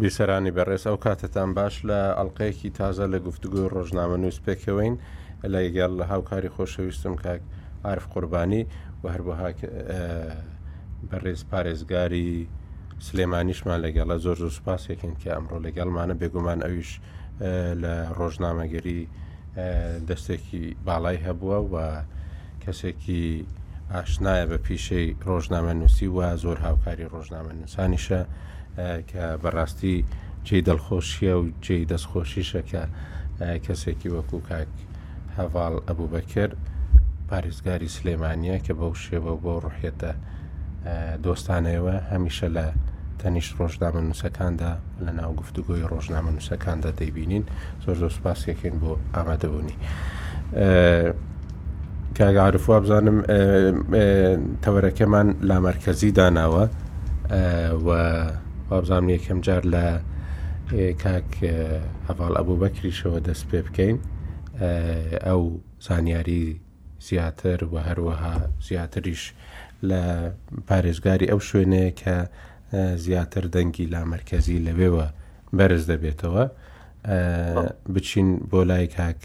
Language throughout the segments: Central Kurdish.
بیسەرانی بەڕێز ئەوکاتەتان باش لە ئەڵقەیەکی تازە لە گفتوگۆی ڕۆژنامەنووس پێکەوەین لەگەڵ هاوکاری خۆشەویستم کاک عارف قوربانی و هەروەها بەڕێز پارێزگاری سلێمانیشمان لەگەڵە زۆر زۆر سوپاسێکن کە ئەمڕۆ لەگەڵمانە بێگومان ئەویش لە ڕۆژنامەگەری دەستێکی باڵای هەبووە و کەسێکی ئاشنایە بە پیشەی ڕۆژنامە نووسی و زۆر هاوکاری ڕۆژنامە نووسانیشە کە بەڕاستی جێ دڵخۆشیە و جێی دەستخۆشیشە کە کەسێکی وەکو کاک هەڤاڵ ئەبوبەکر پارێزگاری سلێمانیە کە بەو شێوە بۆ ڕحێتە دۆستانەوە هەمیشە لە تەنیشت ڕۆژنامە نووسەکاندا لە ناو گفتوگۆی ڕۆژنامە نووسەکاندا دەیبینین زۆر زۆر سپاسێکین بۆ ئامادەبوونی. کاگەعاعرفوا بزانم تەوەرەکەمان لامەرکەزی داناوە و وابزانم یەکەم جار لە کاک هەڤاڵ ئەبوو بەکریشەوە دەست پێ بکەین ئەو زانیاری زیاتر و هەروەها زیاتریش لە پارێزگاری ئەو شوێنەیە کە زیاتر دەنگی لامەرکەزی لەوێوە بەرز دەبێتەوە بچین بۆ لای کاک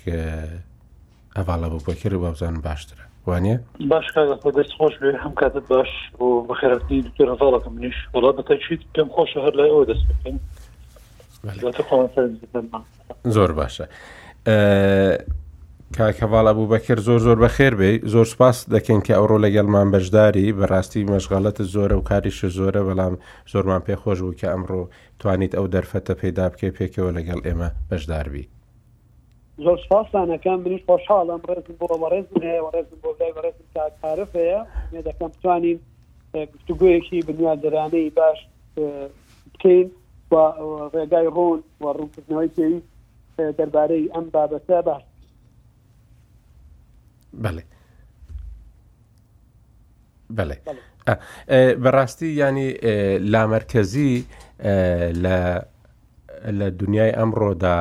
هەڤاڵ ئەبوبەکر ڕێ وابزانم باشترە وانە؟ باش کاک ئەحمەد دەست خۆش بێ هەم کاتت باش بۆ بەخێراتنی دکتۆر هەڤاڵەکە منیش وەڵا بە تەئکید پێم خۆشە هەر لای ئەوە دەست بکەین دواتر خۆمان سەر بزانمان. زۆر باشە ئە، کاک هەڤاڵ ئەبوبەکر زۆر زۆر بەخێر بێ زۆر سپاس دەکەین کە ئەوڕۆ لەگەڵمان بەشداری بەڕاستی مەشغەڵەت زۆرە و کاریش زۆرە بەڵام زۆرمان پێ خۆش بوو کە ئەمڕۆ توانیت ئەو دەرفەتە پەیدا بکەی پێکەوە لەگەڵ ئێمە بەشدار بی زۆر سپاستان ئەکەم منیش خۆشحاڵم ڕێزم بۆ بەڕێزم هەیە و ڕێزم بۆ لای بەڕێزم کاک عارف هەیە مێ دەکەم بتوانین اه، گفتوگۆیەکی بنیادرانەی باش اه، بکەین و اه، ڕێگای ڕۆن و ڕوونکردنەوەی پێویست اه، دەربارەی ئەم بابەتە باش بەڵێ بەێ بەڕاستی ینی لامەرکەزی لە دنیای ئەمڕۆدا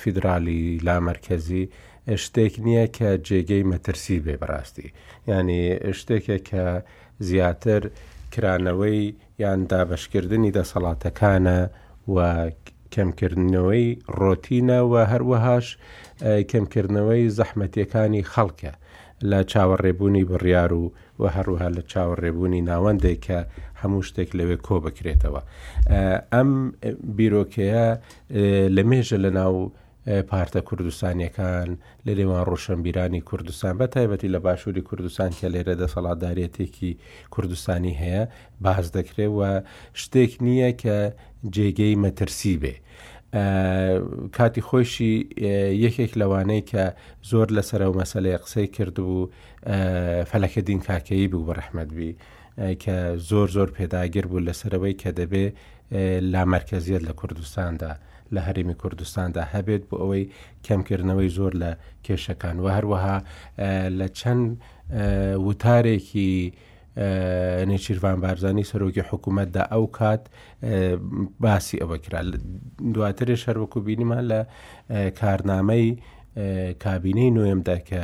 فیدرالی لامەرکەزی شتێک نییە کە جێگەی مەترسی بێ بەڕاستی ینی شتێکێک کە زیاتر کرانەوەی یان دابەشکردنی دەسەڵاتەکانە و کەمکردنەوەی ڕۆتینە و هەروەهاش کەمکردنەوەی زەحمەتیەکانی خەڵکە لە چاوەڕێبوونی بڕیار و و هەروەها لە چاوەڕێبوونی ناوەندێک کە هەموو شتێک لەوێ کۆ بکرێتەوە ئەم بیرۆکەیە لە مێژە لە ناو پارتە کوردستانیەکان، لە نێوان ڕۆشەنبیرانی کوردستان، بە تایبەتی لە باشوری کوردستان کە لێرە دەسەڵاتداریەتێکی کوردستانی هەیە باس دەکرێ و شتێک نییە کە جێگەی مەترسی بێ. کاتی خۆشی یەکێک لەوانەی کە زۆر لە سەرەوە مەسلەیە قسەی کرد و فەلەکە دین کاکەیی بوو بە ڕحمەت بی کە زۆر زۆر پێداگر بوو لە سەرەوەی کە دەبێ لامەرکەزیەت لە کوردستاندا، لە هەرێمی کوردستاندا هەبێت بۆ ئەوەی کەمکردنەوەی زۆر لە کێشەکان و هەروەها لە چەند وتارێکی نێچیرڤان بارزانانی سەرۆکی حکوومەتدا ئەو کات باسی ئەوە کرا دواترێ شەروەکو بینیمان لە کارنامەی کابینەی نۆیەمدا کە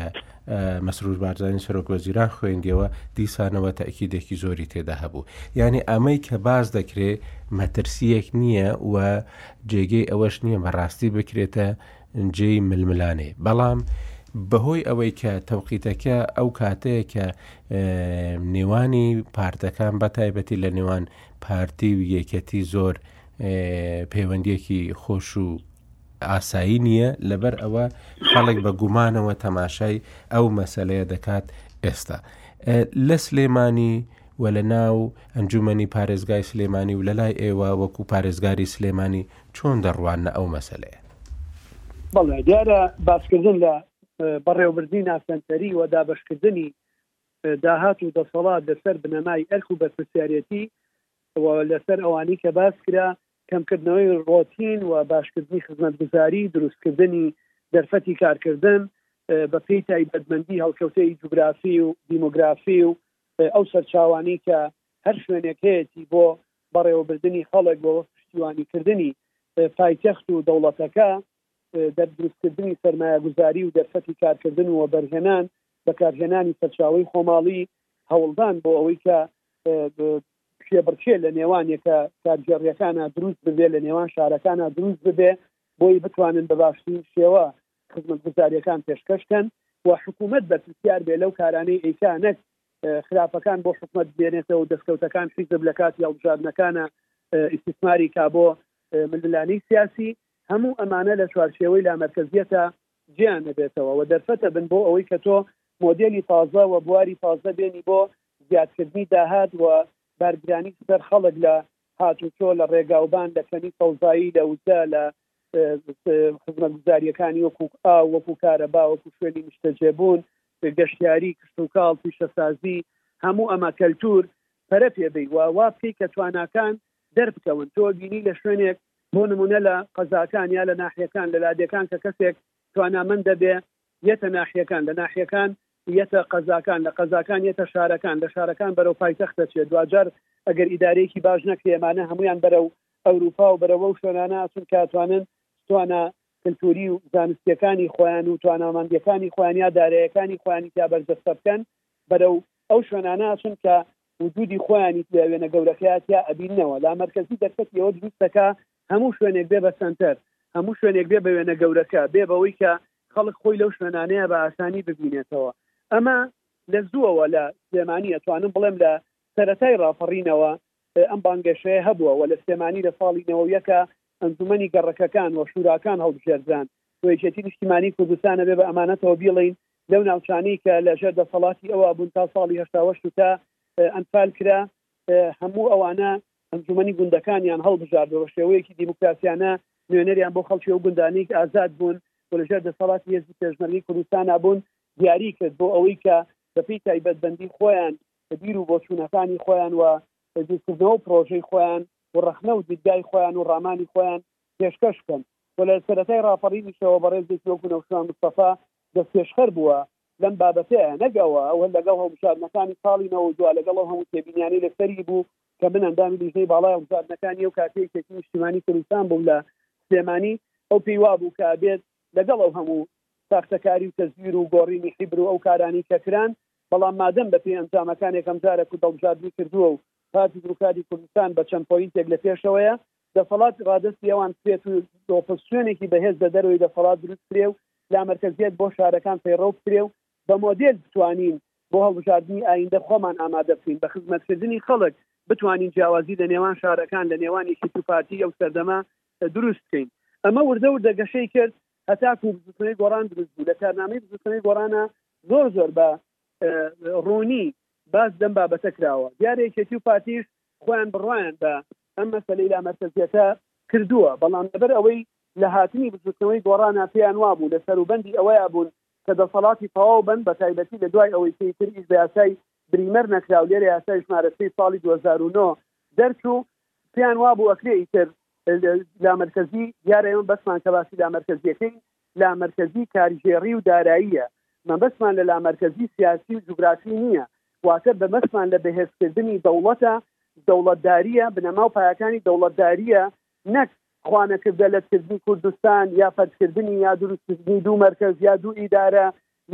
مەسرور بارزانانی سەرۆک وەزیران خوێندیەوە دیسانەوە تاکیدێکی زۆری تێدا هەبوو یعنی ئەمەی کە باز دەکرێت مەترسیەک نییە و جێگەی ئەوەش نییە بەڕاستی بکرێتە جێی ململانێ بەڵام بەهۆی ئەوەی کە تەوقیتەکە ئەو کاتەیە کە نێوانی پارتەکان بە تایبەتی لە نێوان پارتی و یەکەتی زۆر پەیوەندیەکی خۆش و ئاسایی نییە، لەبەر ئەوە خەڵک بە گومانەوە تەماشای ئەو مەسەلەیە دەکات ئێستا لە سلێمانی و لە ناو ئەنجومەنی پارێزگای سلێمانی و لە لای ئێوە وەکو پارێزگاری سلێمانی چۆن دەڕوانە ئەو مەسەلەیە؟ بەڵێ دیارە باسکردن لە بەڕێوەبردنی ناسەنتەری و دابەشکردنی داهات و دەسەڵات لەسەر بنەمای ئەرک و بەرپرسیارەتی و لەسەر ئەوانی کە باس کرا کەمکردنەوەی ڕۆتین و باشکردنی خزمەتگوزاری، دروستکردنی دەرفەتی کارکردن بەپێی تایبەتمەندی هەڵکەوتەی جوگرافی و دیمۆگرافی و ئەو سەرچاوانەی کە هەر شوێنێک هەیەتی بۆ بەڕێوەبردنی خەڵک و وەک پشتیوانیکردنی پایتەخت و دەوڵەتەکە، دروستکردنی سەرمایەگوزاری و دەرفەتی کارکردن و وەبەرهێنان، بەکارهێنانی سەرچاوەی خۆماڵی، هەوڵدان بۆ ئەوەی کە کێبڕکێ لە نێوان یەکە کارگێڕییەکانا دروست ببێ، لە نێوان شارەکانا دروست ببێ، بۆی بتوانن بە باشترین شێوە خزمەتگوزارییەکان پێشکەش کەن و حکوومەت بەرپرسیار بێ لەو کارانەی ئەیکا، نەک خراپەکان بۆ حکومەت بێنێتەوە و دەستکەوتەکان حیزب لە کاتی هەڵبژاردنەکانا ئیستیسماری کا بۆ ململانێی سیاسی. هەموو ئەمانە لە چوارچێوەی لامەرکەزییەتا جیا نەبێتەوە و دەرفەتە بن بۆ ئەوەی کە تۆ مۆدێلی تازە و بواری تازە بێنی بۆ زیادکردنی داهات و بارگرانی سەر خەڵک لە هاتوچۆ، لە ڕێگاوبان، لە کەمی سەوزایی، لە وزە، لە خزمەتگوزارییەکانی وەکو ئاو، وەکو کارەبا، وەکو شوێنی نیشتەجێبوون، گەشتیاری، کشتوکاڵ، پیشەسازی، هەموو ئەمە کەلتور، پەرە پێ بەی و وا بکەی کە تواناکان دەربکەون تۆ بینی لە شوێنێک بۆ نمونە لە قەزاکان یا لە ناحیەکان لە لادێکان کە کەسێک توانامەندە بێ یەتە ناحیەکان لە ناحیەکان یەتە قەزاکان لە قەزاکان یەتە شارەکان لە شارەکان بەرەو پایتەخت دەچێت دواجار ئەگەر ئیدارەیەکی باش نەکرێ ئەمانە هەمویان بەرەو ئەوروپا و بەرەوە و شوێنانە ئەچن کە ئەتوانن توانە کلتوری و زانستیەکانی خۆیان و توانامەندیەکانی خۆیان یا دارایەکانی خۆیانی تیا بەرجەستە بکەن بەرەو ئەو شوێنانە ئەچن کە وجودی خۆیانیش لە وێنە گەورەکەیا تیا ئەبیننەوە لا مەرکەزی دەرفەتی ئەوە دروست دەکا هەموو شوێنێک بێ بە سەنتەر هەموو شوێنێک بێ بە وێنە گەورەکە بێ بەوەی کە خەڵک خۆی لەو شوێنانەیە بە ئاسانی ببینێتەوە ئەمە لە زووەوە لە سلێمانی ئەتوانم بڵێم لە سەرەتای ڕاپەڕینەوە ئەم بانگەشەیە هەبووە و لە سلێمانی لە ساڵی نەوە یەکە ئەنجومەنی گەڕەکەکان و شوراکان هەڵبژێردران وێژێتی نیشتیمانی کوردستانە بێ بە ئەمانەتەوە بیڵین لەو ناوچانەی کە لە ژێر دەسەڵاتی ئەوا بوون تا ساڵی هەشتا و هەشت و کە ئەنفال کرا هەموو ئەوانە ئەنجومەنی گوندەکانیان هەڵبژاردەوە بە شێوەیەکی دیموکراسیانە نوێنەریان بۆ خەڵکی و گوندانێک ئازاد بوون و لەژێر دەسەڵاتی هێزی پێشمەرگەی کوردستان بوون دیاری کرد بۆ ئەوەی کە بەپی تایبەتبندی خۆیان بیر و بۆچوونەکانی خۆیان و دەستکردنەوە پرۆژەی خۆیان و ڕەخنە و دیدگای خۆیان و ڕامانی خۆیان پێشکەش بکەن و لە سەرەتای ڕاپەڕینیشەوە بەڕێزێکی وەکو نەوشان مستەفا دەستپێشخەر بووە لەم بابەتەیە، نەک ئەوە، ئەو هەر لەگەڵ هەڵبژاردنەکانی ساڵی نەوەد و دو لەگەڵ ئەو هەموو تێبینیانەی لە سەری بوو کە من ئەندامی لیژنەی باڵای هەڵبژاردنەکانی ئەو کاتی یەکێتی نیشتیمانی کوردستان بووم لە سلێمانی، ئەو پێی وابوو کە ئەبێت لەگەڵ ئەو هەموو ساختەکاری و تەزویر و گۆڕینی حیبر و ئەو کارانەی کە کران، بەڵام مادەم بە پێی ئەنجامەکان یەکەمجارە کورد هەڵبژاردنی کردووە و پارتی دیموکراتی کوردستان بە چەند پۆینتێک لە پێشەوەیە، دەسەڵات ڕادەستی ئەوان بکرێت و ئۆپۆزسیۆنێکی بەهێز لە دەرەوەی دەسەڵات دروست بکرێ و لامەرکەزیەت بۆ شارەکان پەیڕەو بکرێ و بە مۆدێل بتوانین بۆ هەڵبژاردنی ئایندە خۆمان ئامادە بکەین بە خزمەتکردنی خەڵک، بتوانین جیاوازی لە نێوان شارەکان لە نێوان یەکێتی و پارتی ئەو سەردەمە دروست بکەین. ئەمە وردە وردە گەشەی کرد هەتاکوو بزووتنەوەی گۆڕان دروست بوو. لە کارنامەی بزووتنەوەی گۆڕانا زۆر زۆر بە ڕوونی باس لەم بابەتە کراوە. دیارە یەکێتی و پارتیش خۆیان بڕوایان بە ئەم مەسەلەی لامەرکەزیەتە کردووە، بەڵام لەبەر ئەوەی لە هاتنی بزوتنەوەی گۆڕانا پێیان وابوو لە سەروبەندی ئەوەیا بوون کە دەسەڵاتی تەواو بن بە تایبەتی لە دوای ئەوەی کەی تر ئیش بە یاسای بریمەر نەکرا و لێرە یاسای ژمارە سێی ساڵی دوو هەزار و نۆ دەرچوو پێیان وابوو ئەکرێ ئیتر لامەرکەزی دیارە ئێمە بەسمان کە باسی لامەرکەزیەکەین لامەرکەزی کارگێڕی و داراییە، مەبەستمان لە لامەرکەزی سیاسی و جوگرافی نییە، واتە بەمەستمان لە بەهێزکردنی دەوڵەتە، دەوڵەتدارییە، بنەما و پایەکانی دەوڵەتدارییە، نەک خوانەکردە لەتکردنی کوردستان یا پەرتکردنی یا دروستکردنی دوو مەرکەز یا دوو ئیدارە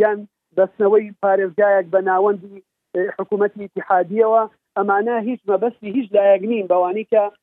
یان بەستنەوەی پارێزگایەک بە ناوەندی حکوومەتی ئیتیحادییەوە، ئەمانە هیچ مەبەستی هیچ لایەک نین بەوانەی کە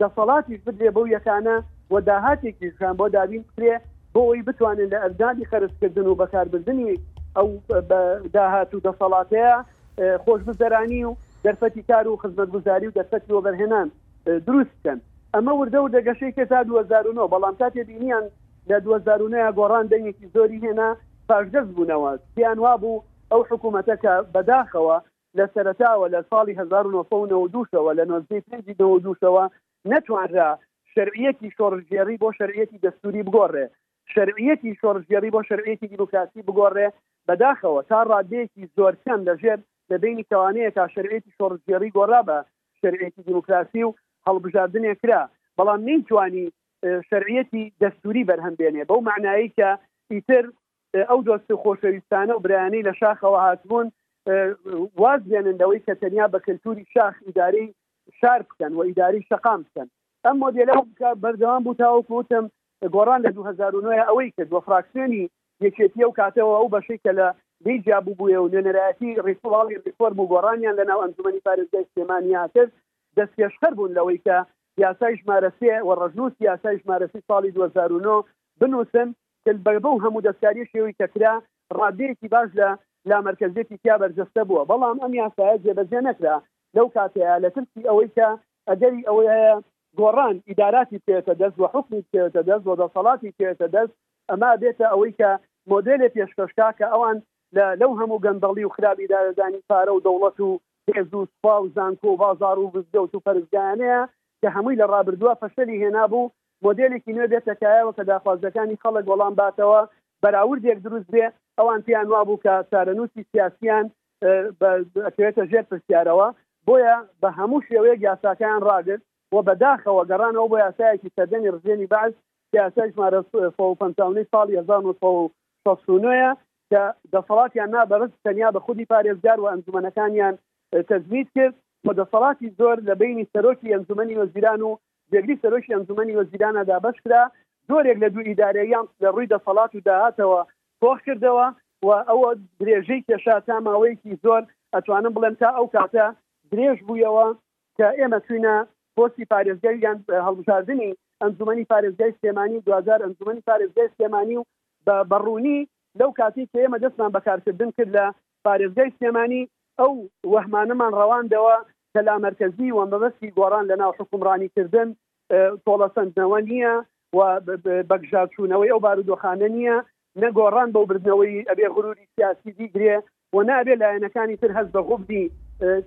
دەسەڵاتیش بدرێ بەو یەکانە و داهاتێکیشان بۆ دابین بکرێ بۆ ئەوی بتوانن لە ئەرزانی خەرزکردن و بەکاربردننی ئەو داهات و دەسەڵاتەیە خۆش بزەرانی و دەرفەتی کار و خزمەتگوزاری و دەرفەتی وەبەرهێنان دروست بکەن ئەمە وردە و دەگەشەی کە تا 2009 بەڵام تا تێبینیان لە 2009 گۆڕان دەنگێکی زۆری هێنا پاشگەز بوونەوە پێیان وابوو ئەو حکوومەتە کە بەداخەوە لە سەرەتاوە لە ساڵی هەزار و نۆ سەد و نەوەد و دوو شەوە لە نۆزدە ی پێنجی نەوەد و دوو شەوە نەتوانرا شەرعیەتی شۆڕشگێڕی بۆ شەرعیەتی دەستوری بگۆڕێ شەرعیەتی شۆڕشگێڕی بۆ شەرعیەتی دیموکراسی بگۆڕێ بەداخەوە تا ڕاددەیەکی زۆر کەم لە ژێر لە بینی کەوانەیەکا شەرعیەتی شۆڕشگێڕی گۆڕا بە شەرعیەتی دیموکراسی و هەڵبژاردنێ کرا بەڵام نەیتوانی شەرعیەتی دەستوری بەرهەم بێنێ بەو مەعنایەی کە ئیتر ئەو دۆست و خۆشەویستانە و برایانەی لە شاخەوە هاتبوون واز بێنن لەوەی کە تەنیا بە کەلتوری شاخ ئیدارەی شار بکەن و ئیدارەی شەقام بکەن ئەم مۆدێلە بەردەوام بوو تاوەکو وتم گۆڕان لە 2009 ئەوەی کرد وە فراکسیۆنی یەکێتی ئەو کاتەوە ئەو بەشەی کە لە لی جیابوو بووێ و نوێنەرایەتی ڕیفڵاڵی ڕیفۆرم و گۆڕانیان لە ناو ئەنجومەنی پارێزگای سلێمانیا کرد دەستپێشخەر بوون لەوەی کە یاسای ژمارە سێ و ڕەژنووسی یاسای ژمارە سی ساڵی 2009 بنووسن کە بە بەو هەموو دەستکاریە شێوەی کە کرا ڕاددەیەکی باش لە لامەرکەزیەتی تیا بەرجەستە بووە بەڵام ئەم یاسایە جێبەجێ نەکرا لەو کاتەیە لە ترسی ئەوەی کە ئەگەری ئەوەی هەیە گۆڕان ئیداراتی بکەوێتە دەست و حکمی بکەوێتە دەست و دەسەڵاتی بکەوێتە دەست ئەما بێتە ئەوەی کە مۆدێلێ پێشکەشکا کە ئەوان لە لەو هەموو گەندەڵی و خراپی دارەدانی پارە و دەوڵەت و هێز و سوپا و زانکۆ و بازار و بزگەوت و پەرستگایانەیە کە هەمووی لە ڕابردووە فەشەلی هێنابوو مۆدێلێکی نوێ بێتە کایەوە کە داخوازیەکانی خەڵک وەڵام باتەوە، بەراوردێک دروست بێ، ئەوان پێیان وابوو کە چارەنووسی سیاسیان ئەکەوێتە ژێر پرسیارەوە، بۆیە بە هەموو شێوەیەک یاساکەیان ڕاگرت و بە داخەوە گەڕانەوە بۆ یاسایەکی سەردەمی ڕژێمی بەعس کە یاسای ژمارە سەد و پەنجا و نۆ ی ساڵی هەزار و نۆ سەد و شەست و نۆ ە کە دەسەڵاتیان نا بە ڕز تەنیا بە خودی پارێزگار و ئەنجومەنەکانیان تەجمید کرد و دەسەڵاتی زۆر لە بەینی سەرۆکی ئەنجومەنی وەزیران و جێگری سەرۆکی ئەنجومەنی وەزیرانە دابەش کرا، زۆرێک لە دوو ئیدارەییان لە ڕووی دەسەڵات و داهاتەوە تۆخ کردەوە و ئەوە درێژەی کێشا تا ماوەیەکی زۆر، ئەتوانم بڵێم تا ئەو کاتە درێژ بوویەوە کە ئێمە چووینە پۆستی پارێزگای یان هەڵبژاردنی ئەنجومەنی پارێزگای سلێمانی و دواجار ئەنجومەنی پارێزگای سلێمانی و بە ڕوونی لەو کاتەی کە ئێمە دەستمان بە کارکردن کرد لە پارێزگای سلێمانی ئەو وەهمانەمان ڕەواندەوە کە لامەرکەزی و مەبەستی گۆڕان لە ناو حوکمڕانیکردن تۆڵەسەندنەوە نییە و بەگژاچوونەوەی ئەو بارودۆخانە نییە، نە گۆڕان بەو بردنەوەی ئەبێ غروری سیاسی بیگرێ و نە ئەبێ لایەنەکانی تر هەست بە غوبنی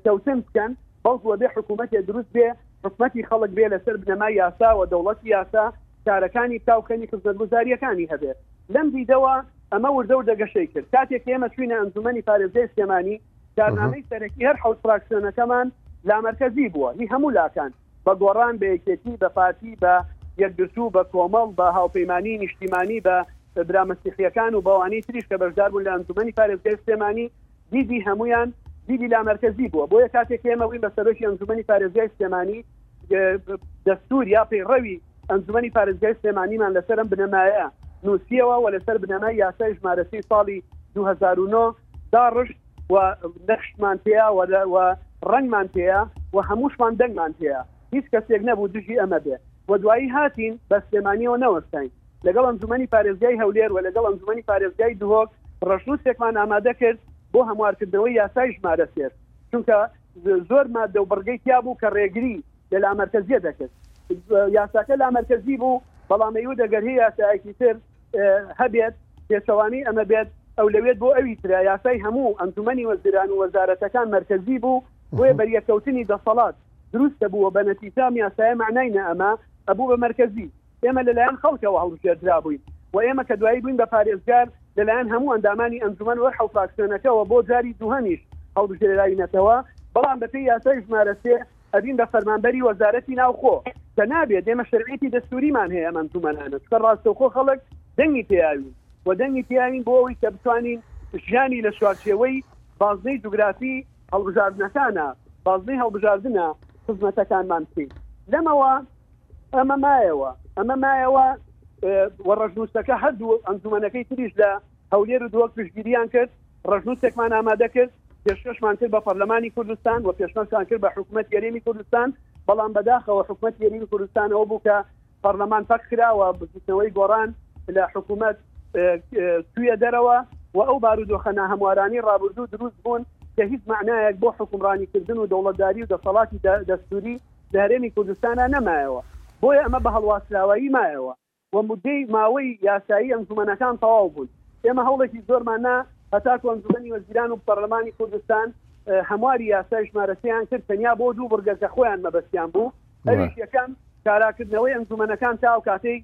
کەوتن بکەن، بەڵکو ئەبێ حکوومەتێ دروست بێ، حکومەتی خەڵک بێ لەسەر بنەمای یاسا و دەوڵەتی یاسا کارەکانی بکا و کەمی خزمەتگوزارییەکانی هەبێت. لەم دیدەوە ئەمە وردە وردە گەشەی کرد. کاتێک کە ئێمە چووینە ئەنجوومەنی پارێزگای سلێمانی، کارنامەی سەرەکی هەر حەوت فراکسیۆنەکەمان لامەرکەزی بووە، هی هەموو لاکان، بە گۆڕان، بە یەکێتی، بە پارتی، بە یەکگرتوو، بە کۆمەڵ، بە هاوپەیمانیی نیشتیمانی، بە برا مەسیحییەکان و بەوانەی تریش کە بەشدار بوون لە ئەنجوومەنی پارێزگای سلێمانی، دیدی هەموویان دیدی لامەرکەزی بووە. بۆیە کاتێک کە ئێمە بووین بە سەرۆکی ئەنجوومەنی پارێزگای سلێمانی، دەستور یا پەیڕەوی ئەنجومی پارێزگای سلێمانیمان لەسەر ئەم بنەمایە نووسیەوە و لەسەر بنەمای یاسای ژمارەسی ساڵی 2009 داڕشت و نەخشمان پێیا و ڕنگمان پێەیە و هەمووشمان دەنگمان پێەیە هیچ کەسێک نەبوو دژی ئەمە بێ و دوایی هاتین بە سلێمانیەوە نەوەستین لەگەڵ ئەنجومی پارێزگای هەولێر و لەگەڵ ئەنجومی پارێزگای دهۆک ڕژنووسێکمان ئامادە کرد بۆ هەموارکردنەوەی یاسای ژمارە سێر چونکە زۆر ماددە و بڕگەی تیا بوو کە ڕێگری لە لامەرکەزییەت دەکرد. یاساکە لامەرکەزی بوو، بەڵام ئەیوت ئەگەر هی یاسایەکی تر هەبێت پێچەوانەی ئەمە بێت، ئەولەوێت بۆ ئەوی ترە. یاسای هەموو ئەنجومەنی وەزیران و وەزارەتەکان مەرکەزی بوو، بۆیە بەریەککەوتنی دەسەڵات دروست دەبوو و بە نەتیجە ئەم یاسایە مەعنای نەئەما، ئەبوو بە مەرکەزی. ئێمە لەلایەن خەڵکەوە هەڵبژێردرابووین و ئێمە کە دوایی بووین بە پارێزگار لەلایەن هەموو ئەندامانی ئەنجومەن وەرحە و فراکسیۆنەکەوە بۆ جاری دووهەمیش هەڵبژێراینەتەوە بەڵام بەپێی یاسای ژمارە سێ ئەبین بە فەرمانبەری وەزارەتی ناوخۆ کە نابێت ئێمە شەرعیەتی دەستوریمان هەیە ئەم ئەنجومەنانە چکە ڕاستەوخۆ خەڵک دەنگی پێیاوین و دەنگی پیاوین بۆ ئەوی کە بتوانین ژیانی لە چوارچێوەی بازنەی جوگرافی هەڵبژاردنەکانە بازنەی هەڵبژاردنە خزمەتەکانمان بکەین لەمەوە ئەمە مایەوە ئەمە مایەوە وە ڕژنووسەکە هەردوو ئەنجومەنەکەی تریش لە هەولێر و دۆک پشتگیریان کرد ڕژنووسێکمان ئامادە کرد پێشکەشمان کرد بە پەرلەمانی کوردستان و پێشمەشان کرد بە حکوومەت گەرێمی کوردستان بەڵام بەداخەوە حکوومەت گەریم کوردستانەوە بوو کە پەرلەمان پەک خراوە بزیتنەوەی گۆڕان لە حکوومەت تویە دەرەوە و ئەو بارودۆخە ناهموارانی ڕابردوو دروست بوون کە هیچ معنایەک بۆ حکومڕانیکردن و دەوڵەتداری و دەسەڵاتی دەستوری لە هەرێمی کوردستانا نەمایەوە، بۆیە ئەمە بە هەڵواسراوایی مایەوە و مودەی ماوەی یاسایی ئەنجومەنەکان تەواو بوون. ئێمە هەوڵێکی زۆرمان نا هەتاکو ئەنجومەنی وەزیران و پەڕلەمانی کوردستان هەمواری یاسای ژمارە سێیان کرد تەنیا بۆ دوو بڕگە کە خۆیان مەبەستیان بوو، ئەویش یەکەم کاراکردنەوەی ئەنجومەنەکان تا ئەوکاتەی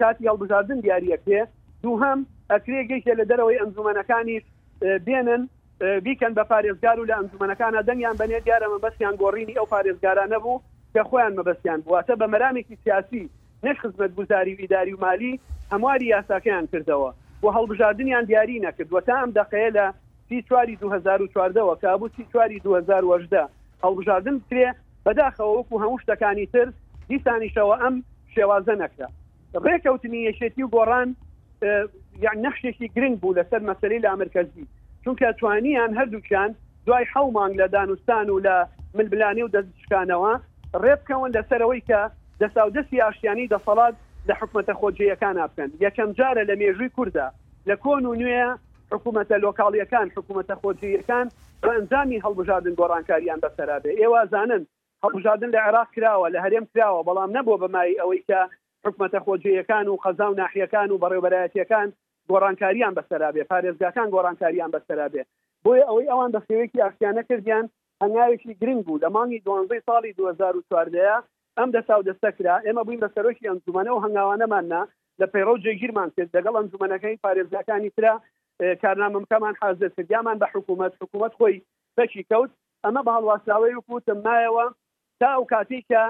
کاتی هەڵبژاردن دیاری ئەکرێ، دووهەم ئەکرێ گەیشتە لە دەرەوەی ئەنجومەنەکانیش بێنن. بیکەن بە پارێزگار و لە ئەنجومەنەکانا دەنگیان بەنێ، دیارە مەبەستیان گۆڕینی ئەو پارێزگارانە بوو کە خۆیان مەبەستیان بوو، واتە بە مەرامێکی سیاسی نەک خزمەتگوزاری و ئیداری و مالی هەمواری یاساکەیان کردەوە و هەڵبژاردنیان دیاریی نەکرد و تا ئەم دەقەیە لە سی چواری دوو هەزار و چواردە وە کە ئەبوو سی چواری دوو هەزار و هەژدە هەڵبژاردن بکرێ بەداخەوە وەکو هەموو شتەکانی تر دیسانیشەوە ئەم شێوازە نەکرا. ڕێکەوتنی یەکێتی و گۆڕان یان نەخشێکی گرنگ بوو لەسەر مەسلی لامرکەزی چونکە توانیان هەردووکیان دوای حەو مانگ لە دانوستان و لە ملبلانی و دەستشکانەوە ڕێبکەون لەسەرەوەی کە دەساودەستی ئاشتیانی دەسەڵات لە حکومەتە خۆجێیەکان بکەن یەکەم جارە لە مێژووی کووردا لە کۆن و نوێ حکوومەتە لۆکاڵیەکان حکوومەتە خۆجییەکان بە ئەنجامی هەڵبژاردن گۆڕانکاریان بەسەرابێ ئێوازانن هەڵبژاردن لە عێراق کراوە، لە هەرێم کراوە، بەڵام نەبووە بە مایەی ئەوەی کە حکومەتە خۆجێیەکان و قەزا و ناحیەکان و بەڕێوەبەرایەتییەکان گۆڕانکارییان بەسەرا بێ، پارێزگاکان گۆڕانکارییان بەسەرا بێ. بۆیە ئەوەی ئەوان بە شێوەیەکی ئاشتیانە کردیان هەنگاوێکی گرنگ بوو. لە مانگی دوانزەی ساڵی دوو هەزار و چواردە ئەم دەساودەستە کرا، ئێمە بووین بە سەرۆکی ئەنجومەن، ئەو هەنگاوانەمان نا، لە پەیڕەو جێگیرمان کرد، لەگەڵ ئەنجومەنەکانی پارێزگاکانی ترا کارنامەمکەمان حازر کرد، یامان بە حکومەت، حکومەت خۆی پەکی کەوت. ئەمە بە هەڵواسراوەی وەکو وتم مایەوە تا ئەو کاتەی کە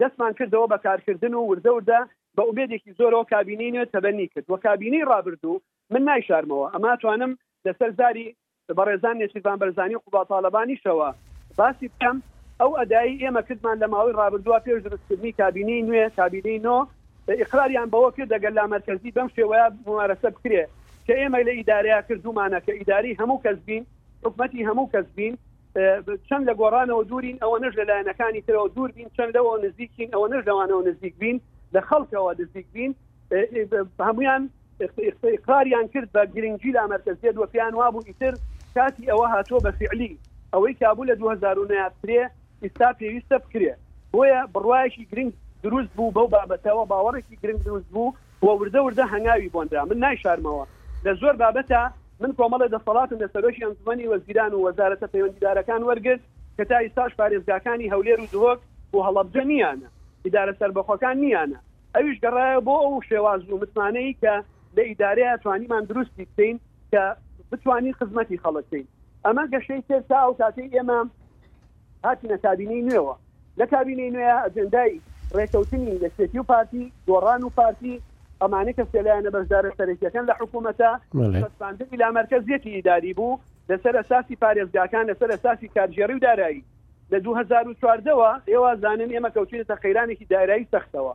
دەستمان کردەوە بە کارکردن و وردە وردە بە ئومێدێکی زۆرەوە کابینەی نوێ تەبەنی کرد و کابینەی ڕابردوو من نایشارمەوە ئەما توانم لەسەر زاری بەڕێزان نێچیرڤان بەرزانی و قوباد تاڵەبانیشەوە باسی بکەم ئەو ئەدایی ئێمە کردمان لە ماوەی ڕابردووە پێش دروستکردنی کابینەی نوێ کابینەی نۆ ئیقراریان بەوە کرد دەگەر لا مەرکەزی بەم شێوەیە ممارەسە بکرێ کە ئێمە لە ئیدارەیە کردومانە کە ئیداری هەموو کەس بین حکومەتی هەموو کەس بین چەند لە گۆڕانەوە دوورین ئەوە نەش لە لایەنەکانی ترەوە دوور بین چەند لەوە نزیکین ئەوە نەش لەوانەوە نزیک بین لە خەڵکەوە نزیک بین هەمویان اقراریان کرد بە گرنگی لا مرکزیت و پێیان وابوو ئیتر کاتی ئەوە هاتووە بە فعلی ئەوەی کابوو لە 2009 پرێ ئیستا پێویستە بکرێ بۆیە بڕواایشی گرنگ دروست بوو بەو بابەتەوە باوەڕێکی گرنگ دروست بوو و وردە وردە هەنگاوی بۆ نرا من نایشارمەوە لە زۆر بابەتە من کۆمەڵێ دەسەڵاتم لە سەرۆکی ئەنجومەنی وەزیران و وەزارەتە پەیوەندیدارەکان وەرگرت کە تا ئیستاش پارێزگاکانی هەولێر و دهۆک و هەڵەبجە نیانە ئیدارە سەربەخۆکان نیانە ئەویش گەڕایە بۆ ئەو شێواز و متمانەی کە لە ئیدارەیە توانیمان دروستی بکەین کە بتوانین خزمەتی خەڵکین ئەمە گەشەی تر تا ئەو کاتەی ئێمە هاتینە کابینەی نوێوە لە کابینەی نوێ ئەجندای ڕێکەوتنی یەکێتی و پارتی گۆڕان و پارتی ئەمانە کە سێلایەنە بەشدارە سەرەکیەکەن لە حکوومەتە سەسپاندنی لامەرکەزیەتی ئیداری بوو لەسەر ئەساسی پارێزگاکان لەسەر ئەساسی کارژێڕی و دارایی لە 2014ەوە ئێوە زانن ئێمە کەوتوینەتە قەیرانێکی دارایی سەختەوە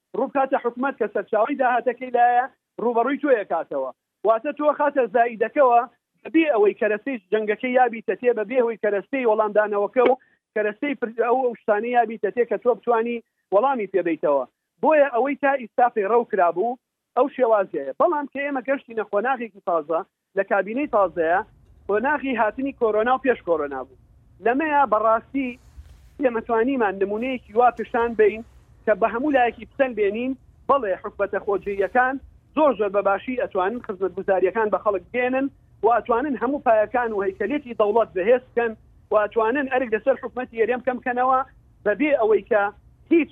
ڕووبکاتە حکومەت کە سەرچاوەی داهاتەکەی لایە ڕووبەڕووی تۆ یەکاتەوە واتە تۆ خاتە زایدەکەوە بەبێ ئەوەی کەرەستەی جەنگەکەی یابیتە تێ بەبێ هۆی کەرەستەی وەڵامدانەوەکە و کەرەستەی پرد ئەو ئەو شتانی یابیتە تێ کە تۆ بتانی وەڵامی پێبیتەوە بۆیە ئەوەی تا ئیستا پەیڕەو کرابوو ئەو شێوازیە بەڵام کە ئێمە گەشتینە قۆناغێکی تازە لە کابینەی تازەیە قۆناغی هاتنی کۆرۆنا و پێش کۆرۆنا بوو لەمەیە بەڕاستی ئێمە توانیمان نمونەیەکی وا پیشان بەین کە بە هەموو لایەکی پسەن بێنین بەڵێ حکومەتە خۆجێیەکان زۆر زۆر بەباشی ئەتوانن خزمەت گوزاریەکان بە خەڵک بێنن و ئەتوانن هەموو پایەکان و هەیکەلێتی دەوڵەت بەهێز بکەن و ئەتوانن ئەرک لەسەر حکومەتی ئێرێم کەم کەنەوە بەبێ ئەوەی کە هیچ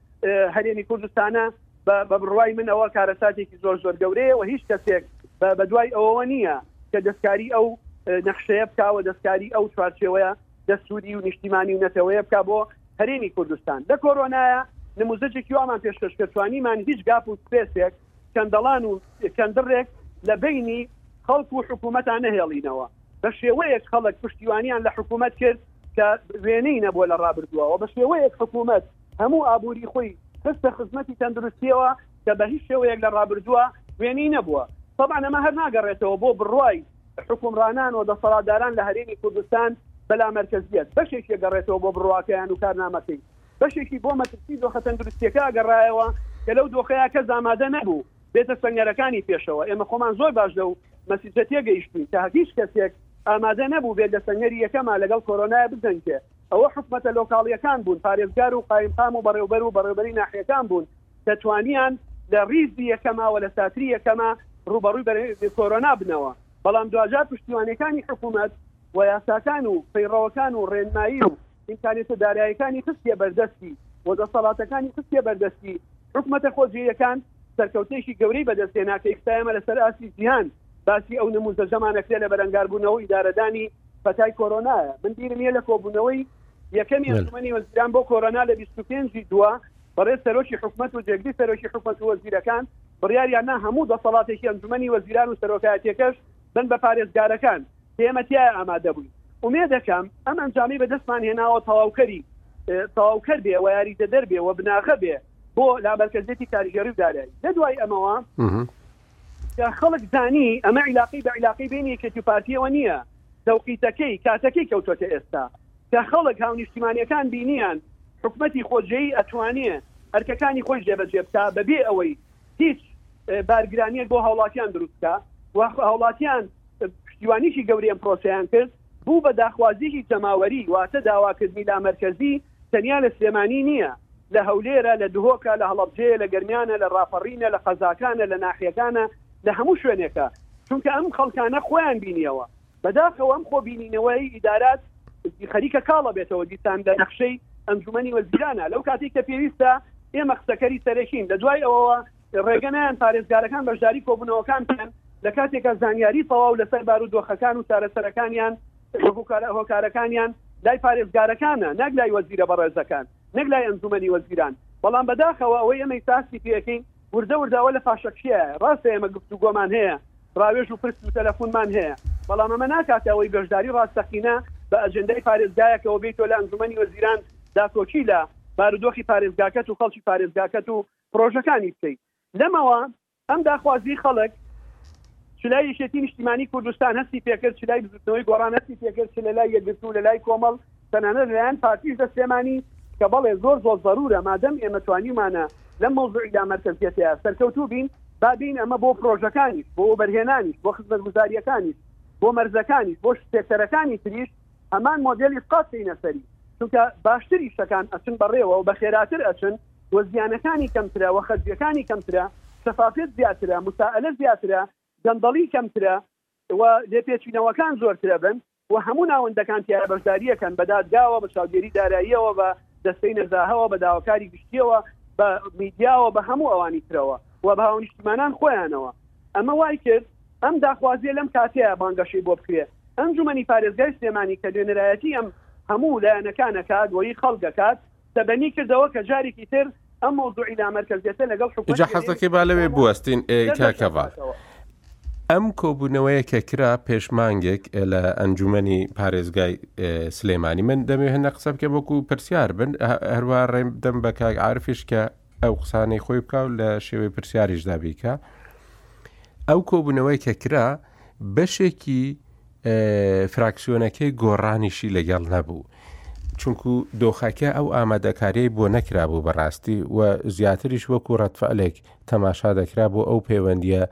هەرێمی کوردستانە بە بڕوای منەوە کارەساتێکی زۆر زۆر گەورەیە و هیچ کەسێک بە دوای ئەوەوە نییە کە دەستکاری ئەو نەخشەیە بکوە دەستکاری ئەو چوارچێوەیە دەستوری و نیشتیمانی و نەتەوەیە بک بۆ هەرێمی کوردستان لە کۆرۆنایە نموزەجێکی وامان پێشکەش کە توانیمان هیچ گاپ و سپێسێک کەندەڵان و کەندڕێک لە بینی خەڵک و حکوومەتان نەهێڵینەوە بە شێوەیەک خەڵک پشتیوانیان لە حکوومەت کرد کە وێنەی نەبووە لە ڕابردووەوە بە شێوەیەک حکوومەت هەموو ئابووری خۆی خستە خزمەتی تەندروستیەوە کە بە هیچ شێوەیەک لە ڕابردووە وێنی نەبووە طبعا ئەمە هەر ناگەڕێتەوە بۆ بڕوای حکومڕانان و دەسەڵاتداران لە هەرێمی کوردستان بەلا مەرکزیت بەشێکی گەڕێتەوە بۆ بڕواکەیان و کارنامەکەی بەشێکی بۆ مەترسی دۆخە تەندروستیەکە گەڕایەوە کە لەو دۆخەیە کە زامادە نەبوو بێتە سنگەرەکانی پێشەوە ئێمە خۆمان زۆر باش لەو مەسیجە تێگەیشتین کە هیچ کەسێک ئامادە نەبوو بێت لە سنگەری یەکەما لەگەڵ کۆرۆنای بزەنکێ ئەوە حکومەتە لۆکاڵیەکان بوون، پارێزگار و قایمقام و بەڕێوبەر و بەڕێوبەری ناحیەکان بوون کە توانیان لە ڕیزی یەکەما و لە ساتری یەکەما ڕووبەڕووی بەرەی کۆرۆنا بنەوە، بەڵام دواجار پشتیوانیەکانی حکومەت و یاساکان و پەیڕەوەکان و ڕێنمایی و ئیمکانیەتە دارایەکانی خستیە بەردەستی و دەسەڵاتەکانی خستیە بەردەستی حکومەتە خۆجێیەکان. سەرکەوتنێکی گەورەی بەدەستهێنا کە ئیستا ئێمە لەسەر ئاستی جیهان باسی ئەو نموزەجەمان ئەکرێ لە بەرەنگاربوونەوە ئیدارەدانی پەتای کۆرۆنایە من بیرم یە لە کۆبوونەوەی یەکەمی ئەنجومەنی وەزیران بۆ کۆرۆنا لە 25 دووە بەڕێز سەرۆکی حکومەت و جێگری سەرۆکی حکومەت و وەزیرەکان بڕیاریان نا هەموو دەسەڵاتێکی ئەنجومەنی وەزیران و سەرۆکایەتەکەش بن بە پارێزگارەکان ئێمە تیا ئامادە بووین ئومێ دەکەم ئەم ئەنجامی بەدەستمان هێناوە تەواوکەری تەواوکەر بێ و یاریدە دەربێ و بناغە بێ بۆ لا مەرکزێتی کاریگەری و دارایی لە دوای ئەمەوە خەڵک زانی ئەمە عیلاقی بە عیلاقی بین یەکێتی و پارتیەوە نییە دەوقیتەکەی کاتەکەی کەوتۆتە ئێستا کە خەڵک هاو نیشتیمانەکان بینیان حکومەتی خۆجێی ئەتوانێ ئەرکەکانی خۆی جێبەجێ بکە بەبێ ئەوەی هیچ بارگرانیە بۆ هاوڵاتیان دروستکە و هاوڵاتیان پشتیوانیشی گەوریان پرۆسیان کرد بوو بە داخوازییەکی جەماوەری، واتە داواکردنی لامەرکەزی تەنیا لە سلێمانی نییە، لە هەولێرە، لە دهۆکە، لە هەڵەبجەیە، لە گەرمیانە، لە ڕاپەڕینە، لە قەزاکانە، لە ناحیەکانە، لە هەموو شوێنێکە، چونکە ئەم خەڵکانە خۆیان بینییەوە. بەداخەوە ئەم خۆبینینەوەی ئیدارات خەریکە کاڵ ئەبێتەوە دیسان لە نەخشەی ئەنجومەنی وەزیرانە، لەو کاتەی کە پێویستە ئێمە قسەکەری سەرەکین، لە دوای ئەوەوە ڕێگە نایەن پارێزگارەکان بەشداری کۆبوونەوەکان بکەن، لە کاتێکا زانیاری تەواو لەسەر بارودۆخەکان و چارەسەرەکانیان و هۆکارەکانیان لای پارێزگارەکانە نەک لای وەزیرە بەڕێزەکان، نەک لای ئەنجومەنی وەزیران، بەڵام بەداخەوە ئەوەی ئێمەی ساسی پێکەین وردە وردە ئەوە لە پاشەکشەیە، ڕاستە ئێمە گفتوگۆمان هەیە، ڕاوێژ و پرس و تەلەفونمان هەیە، بەڵام ئەمە ناکاتە ئەوەی بەشداری ڕاستەقینە بە ئەجێندای پارێزگایەکەوە بێیتۆ لە ئەنجومەنی وەزیران دا تۆ چی لە بارودۆخی پارێزگاکەت و خەڵکی پارێزگاکەت و پرۆژەکانی بکەیت لەمەوە ئەم داخوازی خەڵک چ لای یەکێتی نیشتیمانی کوردستان هەستی پێکرد چ لای بزوتنەوەی گۆڕان هەستی پێکرد چ لە لای یەکگرتوو لە لای کۆمەڵ تەنانە لەلایەن پارتیش لە سلێمانی کە بەڵێ زۆر زۆر ضرورە مادەم ئێمە توانیمانە لەم مەوزوعیدا مەرکەزیەتەیە سەرکەوتوو بین با بین ئەمە بۆ پرۆژەکانی بۆ وەبەرهێنانی بۆ خزمەتگوزاریەکانی بۆ مەرزەکانی بۆ سێکتەرەکانی تریش هەمان مۆدێلی قاتینە سەری چونکە باشتری شتەکان ئەچن بەڕێوە و بە خێراتر ئەچن و زیانەکانی کەمترە و خەرجیەکانی کەمترە، شەفافیەت زیاترە، موسائەلە زیاترە، گەندەڵی کەمترە و لێپێچینەوەکان زۆرترەبن و هەموو ناوەندەکان تیایە بەشداریەکەن بە دادگاوە، بە چاودێری داراییەوە، بە دەستەی نەزاهەوە، بە داواکاری گشتیەوە، بە میدیاوە، بە هەموو ئەوانی ترەوە و بە هاونیشتیمانان خۆیانەوە. ئەمە وایکرد ئەم داخوازیە لەم کاتەیە بانگەشەی بۆ بکرێ. ئەنجومەنی پارێزگای سلێمانی کە نوێنەرایەتی ئەم هەموو لایەنەکان ئەکات و ی خەڵک ئەکات، تەبەنی کردەوە کە جارێکی تر ئەم مەوزوعی لامەرکەزیەتە لەگەڵ حکومەت حەزەکەی با لەوێ بوەستین کاکەڤ ئەم کۆبوونەوەیە کە کرا پێشمانگێک لە ئەنجومنی پارێزگای سلێمانی من دەمێ هەنە قسە بکە بۆکو پرسیار بن هەروە ڕێم دەم بە کاک عرفش کە ئەو قسانەی خۆی بکە و لە شێوەی پرسیاریشدا بیکە ئەو کۆبوونەوەی کە کرا بەشێکی فراکسیۆنەکەی گۆڕانیشی لەگەڵ نەبوو. چونکو دۆخەکە ئەو ئامادەکاریی بۆ نەکرابوو بەڕاستی و زیاتریش وەکو ڕەتفعلێک تەماشا دەکرا بۆ ئەو پەیوەندیە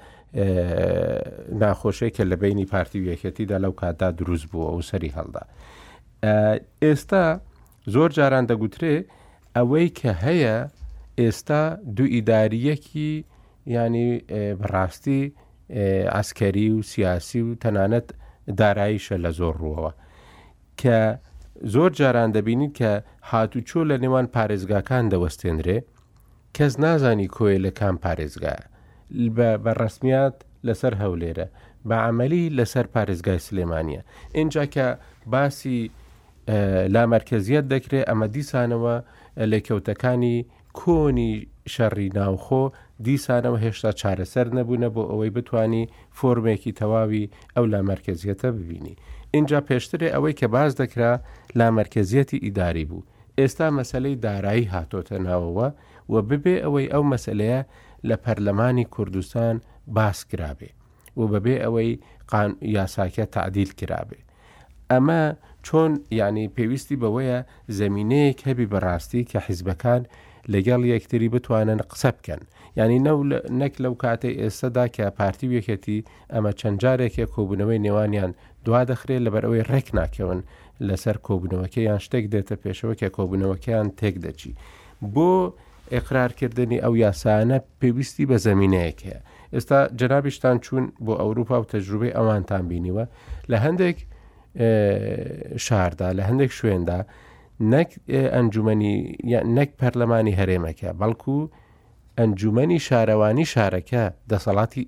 ناخۆشەی کە لە بینی پارتی ویەکەتیدا لەو کاتدا دروست بووە و سەری هەڵدا. ئێستا زۆر جاران دەگوترێ ئەوەی کە هەیە ئێستا دوو ئیداریەکی ینی بەڕاستی ئاسکەری و سیاسی و تەنانەت داراییشە لە زۆر ڕووەوە کە زۆر جاران دەبینیت کە هاتوچۆ لە نێوان پارێزگاکان دەوەستێنرێ کەس نازانی کۆیە لە کام پارێزگایە. بە بە ڕەسمیات لەسەر هەولێرە بە عەمەلی لەسەر پارێزگای سلێمانیە ئینجا کە باسی لا مەرکەزیەت دەکرێت ئەمە دیسانەوە لێکەوتەکانی کۆنی شەڕی ناوخۆ دیسانەوە هێشتا چارەسەر نەبوونە بۆ ئەوەی بتانی فۆرمێکی تەواوی ئەو لا مەرکەزیەتە ببینی اینجا پێشترێ ئەوەی کە باز دەکرا لا مەرکەزیەتی ئیداری بوو ئێستا مەسەلەی دارایی هاتۆتە ناوەوە و ببێ ئەوەی ئەو مەسەلەیە لە پەرلەمانی کوردستان باس کرابێ و بەبێ ئەوەی قان یاساکە تعدیل کرابێ ئەمە چۆن یعنی پێویستی بەوەیە زمینەیەک هەبی بەڕاستی کە حیزبەکان لەگەڵ یەکتری بتوانن قسە بکەن یعنی نەک لەو کاتەی ئێستەدا کە پارتی وەکەتی ئەمە چەند جارێکە کۆبوونەوەی نێوانیان دوادەخرێت لەبەرئەوەی ڕێک ناکەون لەسەر کۆبوونەوەکە یان شتێک دێتە پێشەوە کە کۆبوونەوەکەیان تێک دەچی بۆ ئێقرارکردنی ئەو یاسانە پێویستی بە زمینەیەک هەیە ئێستا جەنابیشتان چوون بۆ ئەوروپا و تەجروبەی ئەوانتان بینیوە لە هەندێک شاردا لە هەندێک شوێندا نەک ئەنجومنی نەک پەرلەمانی هەرێمەکە بەڵکو ئەنجومەنی شارەوانی شارەکە دەسەڵاتی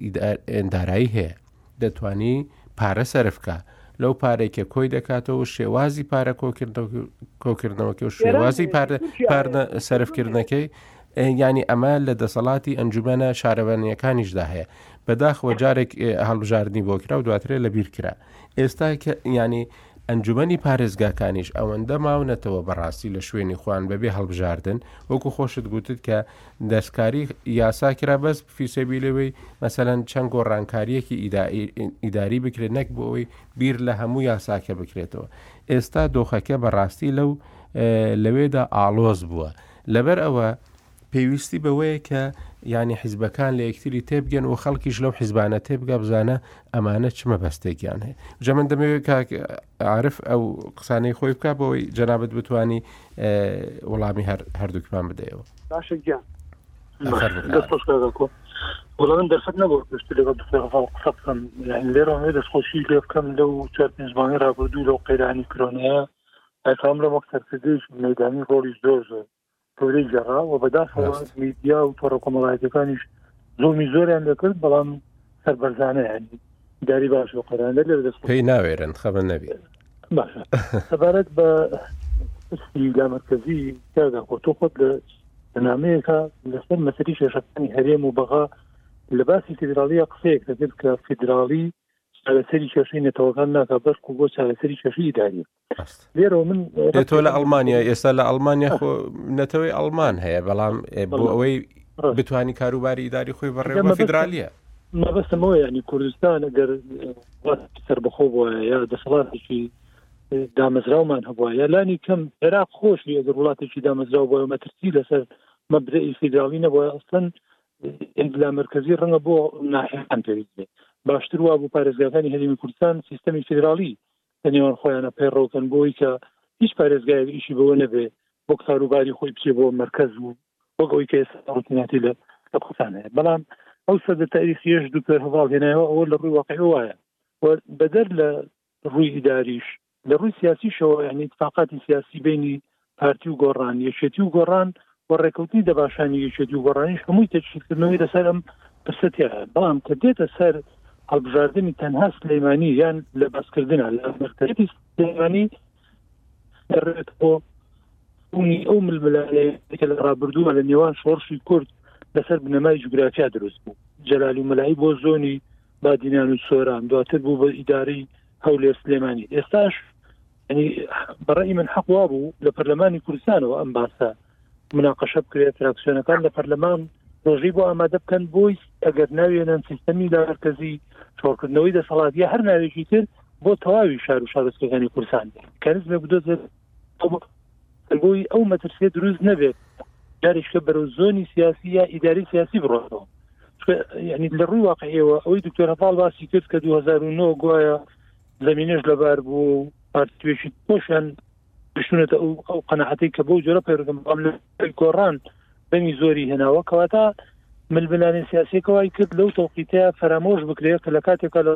دارایی هەیە، دەتوانی پارە سەرف کا، لەو پارەی کە کۆی دەکاتەوە شێوازی پارە کۆکردنەوەکە و شێوازی پاردە سەرفکردنەکەی ینی ئەمە لە دەسەڵاتی ئەنجومەنە شارەوانیەکانیشدا هەیە بەداخەوە جارێک هەڵبژاردننی بۆ کرا و دواترێ لە بیرکرا. ئێستا کە یانی ئەنجومەنی پارێزگاکانیش ئەوەندە ماونەتەوە بەڕاستی لە شوێنی خوان بەبێ هەڵبژاردن وەکو خۆشت گوتت کە دەستکاری یاسا کرا بەس فیسەبی لەوەی مەسەەن چەند گۆڕانکاریەکی ئیداری بکرێت نەک بۆ ئەوی بیر لە هەموو یاساکە بکرێتەوە ئێستا دۆخەکە بەڕاستی لەو لەوێدا ئاڵۆز بووە لەبەر ئەوە پێویستی بەوەیە کە یانی حیزبەکان لە یەکتری تێبگەن و خەڵکیش لەو حیزبانە تێبگە بزانە ئەمانە چمە بەستێکیان هەیە جە من دەمەوێت عرف ئەو قسانەی خۆی بک بۆی جەنابەت بتانی وەڵامی هەر هەردووکمان بدەیەوە باشە گیان وڵە من دەرفەت نەبوو پشت لەگەڵ قسە بکەم لێرە هەیە دەستخۆشی لێ بکەم لەو چار پێنجمانگە رابردوو لەو قەیرانی کرۆنەیە ئەکام لە وەک سەرکردیش مەدانی ڕۆڵی زۆر زۆر گەورەی گەڕا و بەداخەوە میدیا و تۆڕە کۆمەڵایەتەکانیش زۆمی زۆریان دەکرد بەڵام سەربەرزانیان داری باش و قەران لە لێ دەست پێی ناوێرن خەبن نەبی سەبارەت بە لامەرکەزی تیادا خۆ تۆ خۆت لە نامەیەەکە لەسەر مەسەری شێشەکانی هەرێم و بەغا لە باسی فیدراالیە قسەیەک دەکرد کە فیدراالی چارەسەری کێشەی نەتەوەکان ناکە بەشکو بۆ چارەسەری کێشەی داری لێرەوە من تۆ لە ئەڵمانیا ئێستا لە ئەڵمانیا خۆ نەتەوەی ئەڵمان هەیە بەڵام بۆ ئەوەی بتانی کاروباری ئیداری خۆی بەڕێوە فیدراالیە مەبەستمەوە ینی کوردستان گەر سربەخۆ بووە یا دەسەڵاتێکی دامەزراومان هەبووە یا لانی کەم عێراق خۆش ئەگەر وڵاتێکی دامەزراو بۆ مەترسی لەسەر مەبدەئی فیدراالی نەبووە ئەستن ئەنگلا مرکزی ڕەنگە بۆ ناحەکان پێویست باشتر وا بوو پارێزگاکانی هەرمی کوردستان سیستەمی فیدراالی لە نێوان خۆیانا پەیڕەو کەن بۆ ئەوەی کە هیچ پارێزگایەک ئیشی بەوە نەبێ وەک کاروباری خۆی بچێ بۆ مەرکەز و وەک ئەوەی کە ئێستا ڕوتیناتی لە لە کوردستان هەیە بەڵام ئەو سەدە تاریخیش دوکتۆر هەواڵ هێنایەوە ئەوە لە ڕووی واقعی وایە و بەدەر لە ڕووی ئیداریش لە ڕووی سیاسیشەوە یعنی اتفاقاتی سیاسی بینی پارتی و گۆڕان، یەکێتی و گۆڕان و ڕێکەوتنی دەباشانی یەکێتی و گۆڕانیش هەمووی تەجهیزکردنەوەی لەسەر ئەم پرسە تیایە، بەڵام کە دێتە سەر هەڵبژاردنی تەنها سلێمانی یان لە بەسکردنا لە مەکتەبی سلێمانی دەڕێت بۆ بوونی ئەو ململانێیەی کە لە ڕابردووە لە نێوان شۆڕشی کورد لەسەر بنەمای جوگرافیا دروست بوو، جەلالی مەلایی بۆ زۆنی بادینان و سۆران دواتر بوو بە ئیدارەی هەولێر سلێمانی ئێستاش ینی بەڕی من حەق وا بوو لە پەرلەمانی کوردستانەوە ئەم باسە مناقەشە بکرێت فراکسیۆنەکان لە پەرلەمان ڕۆژی بۆ ئامادە بکەن بۆی ئەگەر ناوێنن سیستەمی داکەزی شۆڕکردنەوەی دەسەڵاتە هەر ناوێکی تر بۆ تەواوی شار و شارستەکانی کورسان کەرز لە بدۆزێت بۆی ئەو مەترسیە دروست نەبێت جارێکە بەرەو زۆنی سیاسی یا ئیداری سیاسی بڕۆەوە ینی لە ڕووی واقعیەوە ئەوەی دکتۆر هەپاڵ باسی کرد کە 2009 گوایە زمینش لەبار بوو پارتێکی پۆشیان بشونێتە ئەو قەنەحەتی کە بەو جۆرە پێرگم بەڵام گۆڕان دەنگی زۆری هێناوە کەواتە ململانێ سیاسیەکە وای کرد لەو تەوقیتەیە فەرامۆش بکرێت کە لە کاتێکا لە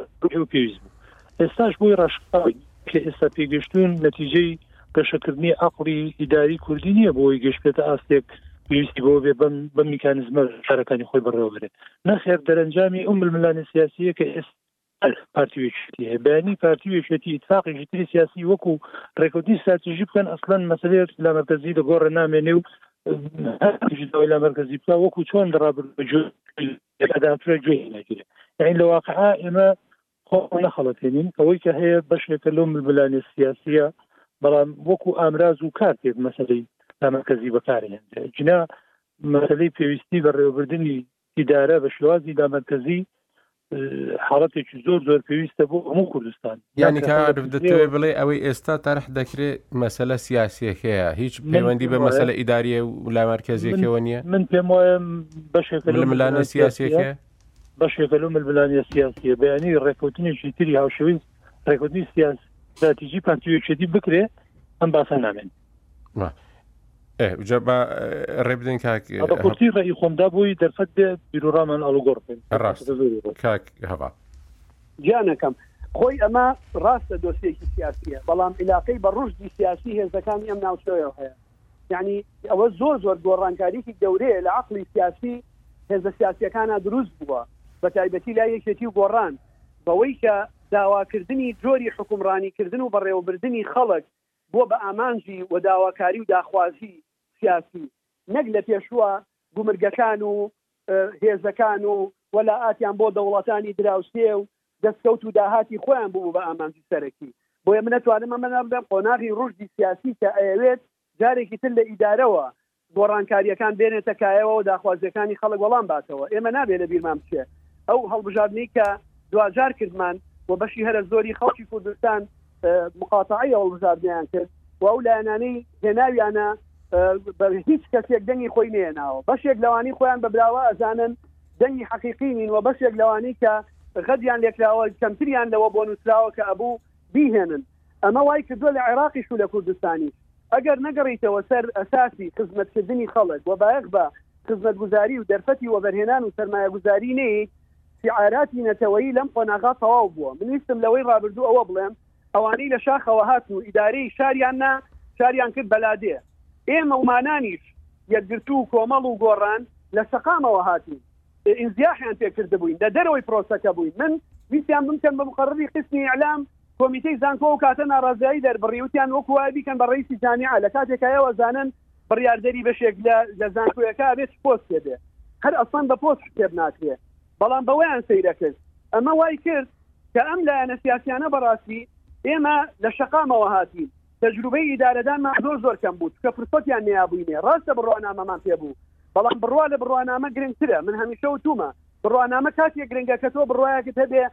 پێویست بوو ئێستاش بۆی ڕەشقاوی کە ئێستا پێگەشتون نەتیجەی گەشەکردنی عقلی ئیداری کوردی نییە بۆی گەشتێتە ئاستێک پێویستی بۆ بێ بەم بەم میکانزمە شارەکانی خۆی بەڕێوەبرێت نەخێر دەرەنجامی ئەو ململانێ سیاسیە کە ئێستا پارتی و یەکێتی هەیە بەیانی پارتی و یەکێتی ئیتفاقێکی تری سیاسی وەکو ڕێکوتی ستراتیژی بکەن ئەسلەن مەسلێت لە مەرکزی لە گۆڕە نامێنێ و لە مەرکزی بکە وەکو چۆن ڕابرداترە گوێ ناگیرێ یعنی لە واقع ئێمە خۆ نەخەڵەتێنین ئەوەی کە هەیە بەشێکە لەو ململانێ سیاسیە بەڵام وەکو ئامراز و کارتێک مەسلەی لە مەرکزی بەکارێن جنا مەسلەی پێویستی بەڕێوەبردننی ئیدارە بە شێوازی لامەرکەزی حاڵەتێکی زۆر زۆر پێویستە بۆ هەموو کوردستان یعنی دەتوێ بڵێ ئەوەی ئێستا تارح دەکرێت مەسەلە سیاسەکەیە هیچ پەیوەندی بە مەسەلە ئیداریە و لامەرکەزیەکەەوە نییە من پێم وایە بەشێک لە ملانە سیاسەکە بەشێکە لەو ملبلانە سیاسیە بەیانی ڕێکوتنیشی تری هاوشویست ڕێکوتنی سیاس ستراتیژی پارتیوێکێتی بکرێ ئەم باسە نامێن ئەجا بە ڕێ بدەین کاک قورتی ڕێی خۆمدا بووی دەرفەت بێ بیرۆڕامان ئەڵگۆڕ بکەین ڕاست کاک هەوا گیانەکەم خۆی ئەمە ڕاستە دۆسیەکی سیاسیە بەڵام عیلاقەی بە ڕژدی سیاسی هێزەکانی ئەم ناوچەیە هەیە یعنی ئەوە زۆر زۆر گۆڕانکاریکی گەورەیە لە عقلی سیاسی هێزە سیاسیەکانە دروست بووە بە تایبەتی لا یەکێتی و گۆڕان بەوەی کە داواکردنی جۆری حکومڕانیکردن و بەڕێوەبردننی خەڵک بووە بە ئامانجی و داواکاری و داخوازی سیاسی نەک لە پێشووە گومرگەکان و هێزەکان و وەلائاتیان بۆ دەوڵەتانی دراوسێ و دەسکەوت و داهاتی خۆیان بوو بە ئامانجی سەرەکی بۆیە من ئەتوانم ئەمە بڵێم قۆناغی ڕوشدی سیاسی کە ئەیەوێت جارێکی تر لە ئیدارەوە گۆڕانکارییەکان بێنێتە کایەوە و داخوازییەکانی خەڵک وەڵام باتەوە، ئێمە نابێ لە بیرمان بچێ ئەو هەڵبژاردنەی کە دواجار کردمان و بەشی هەرە زۆری خەڵکی کوردستان مقاتەعەی ئەو هەڵبژاردنەیان کرد و ئەو لایەنانەی هێناویانە بە هیچ کەسێک دەنگی خۆی نێناوە، بەشێک لەوانەی خۆیان بە براوە ئەزانن دەنگی حەقیقی نین و بەشێک لەوانەی کە غەدریان لێکراوە کەمتریان لەوە بۆ نووسراوە کە ئەبوو بیهێنن، ئەمە وای کردووە لە عێراقیش و لە کوردستانیش. ئەگەر نەگەڕیتەوە سەر ئەساسی خزمەتکردنی خەڵک و بایەخ بە خزمەتگوزاری و دەرفەتی وەبەرهێنان و سەرمایەگوزاری نێیت، شیعاراتی نەتەوەیی لەم قۆناغە تەواو بووە. من ویستم لەوەی ڕابردوو ئەوە بڵێم، ئەوانەی لە شاخەوە هاتن و ئیدارەی شاریان نا، شاریان کرد بە لادێ. ئێمە ومانانیش، یەکگرتوو و کۆمەڵ و گۆڕان، لە شەقامەوە هاتین. ئینزیاحیان پێ کردبووین. لە دەرەوەی پرۆسەکە بووین. من ویستیان بمکەن بە مقەڕری قیسمی ئیعلام. کۆمیتەی زانکۆ ئەو کاتە ناڕازایی دەربڕی وتیان وەکو وایە بیکەن بە ڕەیسی جامیعە لە کاتێکا ئێوە ئەزانن بڕیاردەری بەشێک لە لە زانکۆیەکە ئەبێ چ پۆستێ بێ هەر ئەسڵەن بە پۆست حسێب ناکرێ بەڵام بەوەیان سەیرە کرد ئەمە وای کرد کە ئەم لایەنە سیاسیانە بەڕاستی ئێمە لە شەقامەوە هاتین تەجروبەی ئیدارەدانمان زۆر زۆر کەم بوو چکە فرسەتیان نەیابووینێ ڕاستە بڕوانامەمان پێ بوو بەڵام بڕوا لە بڕوانامە گرنگترە من هەمیشە وتومە بڕوانامە کاتێ گرنگە کە تۆ بڕوایەکت هەبێ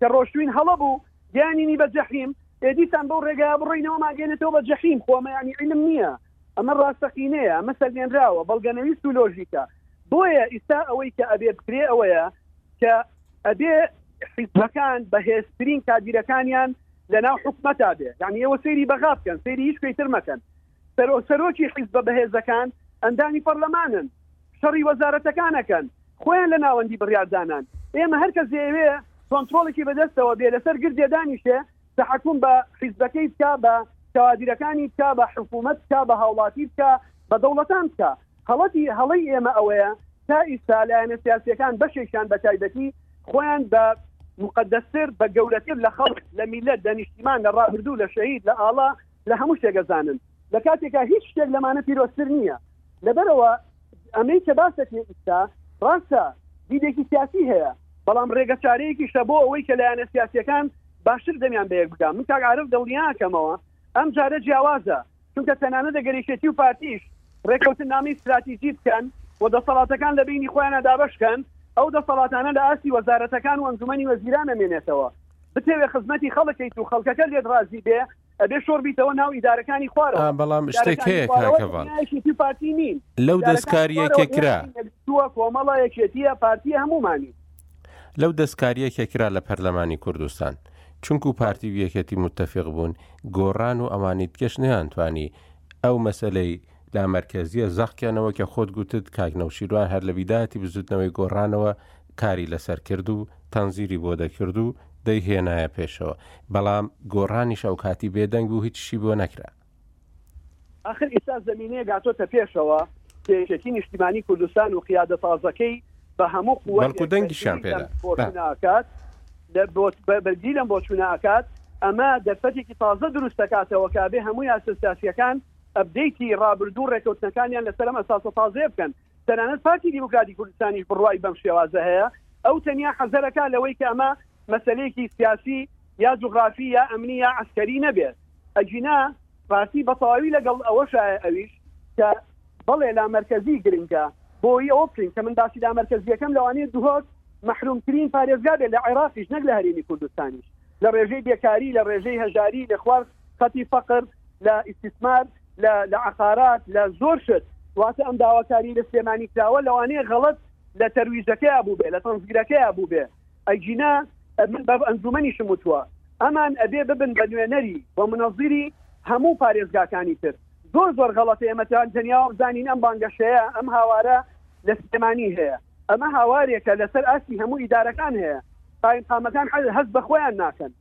کە ڕۆشتوین هەڵە بوو گەیانینی بە جەحیم ئێ دیسان بەو ڕێگا بڕینەوە ماگەێنێتەوە بە جەحیم خۆمەیانی علم نییە ئەمە ڕاستەقینەیە ئەمە سەلمێنراوە بەڵگەنەویست و لۆژیکە بۆیە ئیستا ئەوەی کە ئەبێ بکرێ ئەوەیە کە ئەبێ حیزبەکان بەهێزترین کادیرەکانیان لە ناو حکومەتا بێ یعنی ئەوە سەیری بەغا بکەن سەیری هیچ پێیتر مەکەن سەرۆ سەرۆکی حیزبە بەهێزەکان ئەندامی پەڕلەمانن شەڕی وەزارەتەکان ئەکەن خۆیان لە ناوەندی بڕیاردانان ئێمە هەر کەس دەیەوێ کۆنتڕۆڵێکی بەدەستەوە بێ لەسەر گردێ دانیشێ تەحەکوم بە حیزبەکەی بکا بە کەوادرەکانی بکا بە حکوومەت بکا بە هاوڵاتی بکا بە دەوڵەتان بکا هەڵەتی هەڵەی ئێمە ئەوەیە تا ئیستا لایەنە سیاسیەکان بەشێکیان بە تایبەتی خۆیان بە مقدەستر بە گەورەتر لە خەڵک لە میلەت لە نیشتیمان لە ڕابردوو لە شەهید لە ئاڵا لە هەموو شتێک ئەزانن لە کاتێکا هیچ شتێک لەمانە پیرۆزتر نییە لەبەرەوە ئەمەی کە باسەکێ ئیستا ڕاستە دیدێکی سیاسی هەیە بەڵام ڕێگە چارەیەکی شتە بۆ ئەوەی کە لایەنە سیاسەکان باشتر دەمیان بەیەک بکە من تاک عرف دڵنیاکەمەوە ئەم جارە جیاوازە چونکە تەنانە دەگەریشێتی و پارتیش ڕێککەوتن نامی استراتیژی بکەن و دەسەڵاتەکان لە بینی خۆیانە دابشکەن ئەو دەسەڵاتانە لە ئاستی وەزارەتەکان و ئەنجومی وەزیران ئەمێنێتەوە بتەوێ خزمەتی خەڵکیت و خەڵکەکە لێت ڕازی بێ ئەبێ شۆڕ بیتەوە ناو ئیدارەکانی خوارەوە بەڵام شتێک هەیە کاکەڤان پارتی نین لەو دەستکاریەکێ کرا کۆمەڵە یەکێتیە پارتی هەمومانی لەو دەستکاریەکێ کرا لە پەرلەمانی کوردستان چونکو پارتی و یەکێتی متتەفق بوون گۆڕان و ئەوانی تکەش نیانتوانی ئەو مەسلەی لامەرکزیە زەخکیانەوە کە خۆت گوتت کاکنەوشیروان هەر لە بیداتی بزوتنەوەی گۆڕانەوە کاری لەسەر کرد و تەنزیری بۆ دەکرد و دەی هێنایە پێشەوە بەڵام گۆڕانیش ئەوکاتی بێ دەنگ بوو هیچشی بۆ نەکرا. ئاخر ئیستا زەمینەیەک هاتۆتە پێشەوە کە یەکێتی نیشتیمانی کوردستان و قیادە تازەکەی بە هەموو قوەتێک بەرگری لەم بۆچونە ئەکات بەرگری لەم بۆچونە ئەکات ئەمە دەرفەتێکی تازە دروست دەکاتەوە کە ئەبێ هەموو یاسە سیاسیەکان ئەبدەیتی ڕابردوو ڕێکەوتنەکانیان لەسەر ئەم ئەساسە تازەیە بکەن تەنانەت پارتی دیموکراتی کوردستانیش بڕوای بەم شێوازە هەیە ئەو تەنیا حەزەرەکە لەوەی کە ئەمە مەسلەیەکی سیاسی یا جوغرافی یا ئەمنی یا عسکەری نەبێت ئەگینا پارتی بەتەواوی لەگەڵ ئەوەشە ئەویش کە بەڵێ لا مرکزی گرنگە بۆی ئەو بکەین کە من باسی لا مرکزیەکەم لەوانەیە دهۆک محرومترین پارێزگا بێت لە عێراقیش نەک لە هەرێمی کوردستانیش لە ڕێژەی بێکاری لە ڕێژەی هەژاری لە خوارد خەتی فەقر لە ئیسیسمار لە عقارات لە زۆر شت واتە ئەم داواکاری لە سلێمانی کراوە لەوانەیە غەڵت لە تەرویژەکەی بوو بێ لە تەنزگرەکەی بوو بێ ئەگینا من بە ئەنجومەنیشم وتووە ئەمان ئەبێ ببن بە نوێنەری بە منەزیری هەموو پارێزگاکانی تر زۆر زۆر غەڵەت ئێمەتان تەنیا زانین ئەم بانگەشەیە ئەم هاوارە لە سلێمانی هەیە ئەمە هاوارێکە لەسەر ئاستی هەموو ئیدارەکان هەیە قایم قامەکان هەست بەخۆیان ناکەن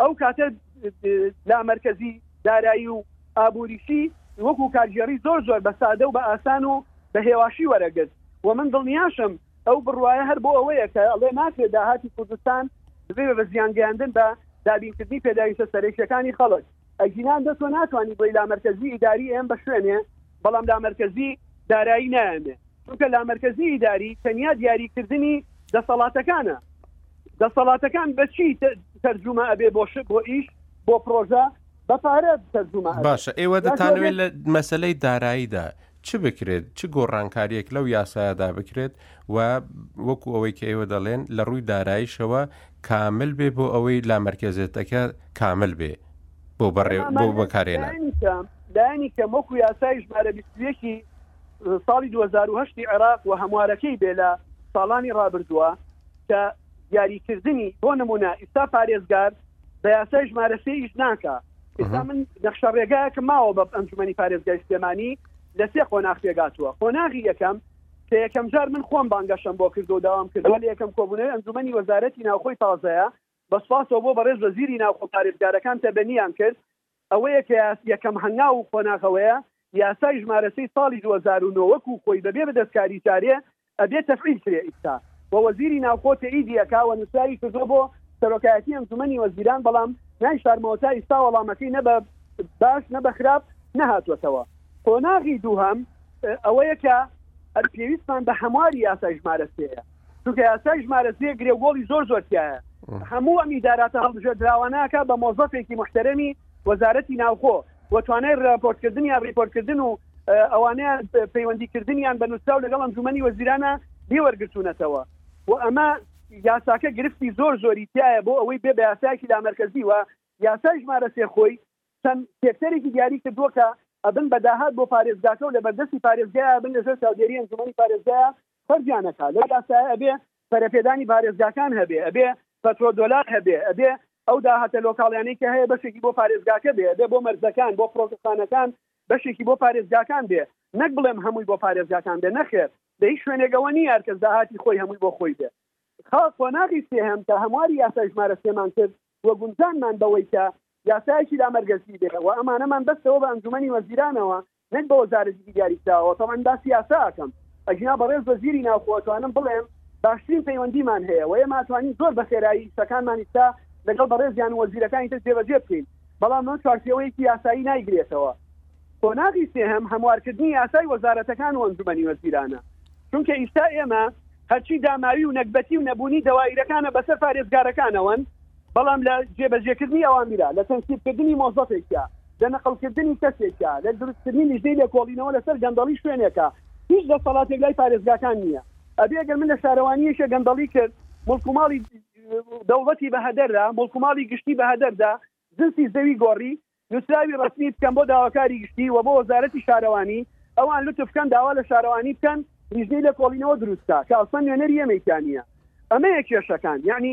ئەو کاتە لامەرکەزی دارایی و ئابووریی وەکوو کارگێڕی زۆر زۆر بە سادە و بە ئاسان و بە هێواشی وەرەگرت و من دڵنیاشم ئەو بڕوایە هەر بۆ ئەوەیە کە ئەڵێ ناکرێ داهاتی کوردستان ببێ بە زیانگەیاندن بە دابینکردنی پێداویستە سەرەکییەکانی خەڵک ئەگینا دە تۆ ناتوانی بۆی لامەرکەزی ئیداری ئێم بە شوێنێ بەڵام لامەرکەزی دارایی نایانەوێ چونکە لامەرکەزی ئیداری تەنیا دیاریکردنی دەسەڵاتەکانە دەسەڵاتەکان بەچی تەرجومە ئەبێ بۆ شت بۆ ئیش بۆ پرۆژە بە پارە تەرجومە باشە ئێوە دەتانوێت لە مەسلەی داراییدا چ بکرێت چ گۆڕانکاریەک لەو یاسایەدا بکرێت و وەکو ئەوەی کە ئێوە دەڵێن لە ڕووی دارایشەوە کامل بێ بۆ ئەوەی لامەرکزێتەکە کامل بێ بۆ بەڕێ بۆ بەکارێنان دانی کە مەکو یاسای ژمارە بیستویەکی ساڵی 2010 عێراق و هەموارەکەی بێ لە ساڵانی ڕابردووە کە دیاریکردنی بۆ نمونە ئیستا پارێزگار بە یاسای ژمارە سێیش ناکە ئستا من نەخشە ڕێگایەکە ماوە بە ئەنجومی پارێزگای سلێمانی لە سێ قۆناخ پێگاتووە قۆناغی یەکەم کە یەکەم جار من خۆم بانگەشەم بۆ کردو داوام کردوە لە یەکەم کۆبوونەوەی ئەنجومی وەزارەتی ناوخۆی تازەیە بە سوپاسەوە بۆ بەڕێز وەزیری ناوخۆو پارێزگارەکان کە بەنییان کرد ئەوەیە کە یەکەم هەنگاو و قۆناغەوەیە یاسای ژمارە سێی ساڵی دوو هەزار و نۆ وەکوو خۆی بەبێ بدەستکاری جارێ ئەبێ تەفعیل کرێ ئیستا و وەزیری ناوخۆ تەئیدی ئەکا و نووسراوی کردووە بۆ سەرۆکایەتی ئەنجومەنی وەزیران بەڵام نایشارمەوە تا ئیستا وەڵامەکەی نە بە باش نە بە خراپ نەهاتووەتەوە قۆناغی دووهەم ئەوەیە کە پێویستمان بە هەمواری یاسای ژمارە سێیە. چونکە یاسای ژمارە سێ گرێ و گۆڵی زۆر زۆر تایە هەموو ئەم ئیداراتە هەڵبژێردراواناکە بە مۆزەفێکی محتەرەمی وەزارەتی ناوخۆ و توانای راپۆرتکردن یا ڕیپۆرتکردن و ئەوانەیە پەیوەندیکردنیان بە نووسراو لەگەڵ ئەنجومنی وەزیرانە لێوەرگرتوونەتەوە و ئەمە یاساکە گرفتی زۆر زۆری تایە بۆ ئەوەی بێ بە یاسایکی لامەرکزی وە یاسای ژمارە سێ خۆی چەند سێکتەرێکی دیاری کردووە کە ئەبن بەداهات بۆ پارێزگاکە و لە بەردەستی پارێزگای بن لەژێر چاودێری ئەنجومەنی پارێزگایە خەرجیان ئەکا لەو یاسایە ئەبێ پەرەپێدانی پارێزگاکان هەبێ ئەبێ پەترۆ دۆلار هەبێ ئەبێ ئەو داهاتە لۆکاڵیانەی کە هەیە بەشێکی بۆ پارێزگاکە بێ ئەبێ بۆ مەرزەکان بۆ فڕۆکەخانەکان بەشێکی بۆ پارێزگاکان بێ نەک بڵێم هەمووی بۆ پارێزگاکان بێ نەخێر لە هیچ شوێنێکەوە نیە هەرکەس داهاتی خۆی هەمووی بۆ خۆی بێ خاڵ قۆناغی سێهەم کە هەمواری یاسای ژمارە سێمان کرد و گونجانمان بەوەی کە یاسایەکی لامەرگەزی بێ و ئەمانەمان بەستەوە بە ئەنجومەنی وەزیرانەوە نەک بە وەزارەتی ئیداری کراوە تەبعەن باسی یاسا ئەکەم ئەگینا بەڕێز وەزیری ناوخۆ ئەتوانم بڵێم باشترین پەیوەندیمان هەیە وە ئێمە ئەتوانین زۆر بە خێرایی شتەکانمان ئیستا لەگەڵ بەڕێزیان و وەزیرەکانی تر جێبەجێ بکەین بەڵام ئەم چوارچێوەیەکی یاسایی نایگرێتەوە قۆناغی سێهەم هەموارکردنی یاسای وەزارەتەکان و ئەنجومەنی وەزیرانە چونکە ئیستا ئێمە هەرچی داماوی و نەگبەتی و نەبوونی دەوایرەکانە بەسەر پارێزگارەکانەوەن بەڵام لە جێبەجێکردنی ئەوان میرا لە تەنسیبکردنی مۆزەتێکە لە نەقڵکردنی کەسێکە لە دروستکردنی لیژنەی لێکۆڵینەوە لەسەر گەندەڵی شوێنێکە هیچ دەسەڵاتێک لای پارێزگاکان نییە ئەبێ گەر من لە شارەوانیەکێ گەندەڵی کرد مڵک و ماڵی دەوڵەتی بە هەدەردا مڵک و ماڵی گشتی بە هەدەردا جنسی زەوی گۆڕی نووسراوی ڕسمی بکەم بۆ داواکاری گشتی و بۆ وەزارەتی شارەوانی ئەوان لوتف بکەن داوا لە شارەوانی بکەن لیژنەی لێکۆڵینەوە دروستکە کە ئەسڵەن نوێنەری ئێمەیکانە ئەمەیە کێشەکان یعنی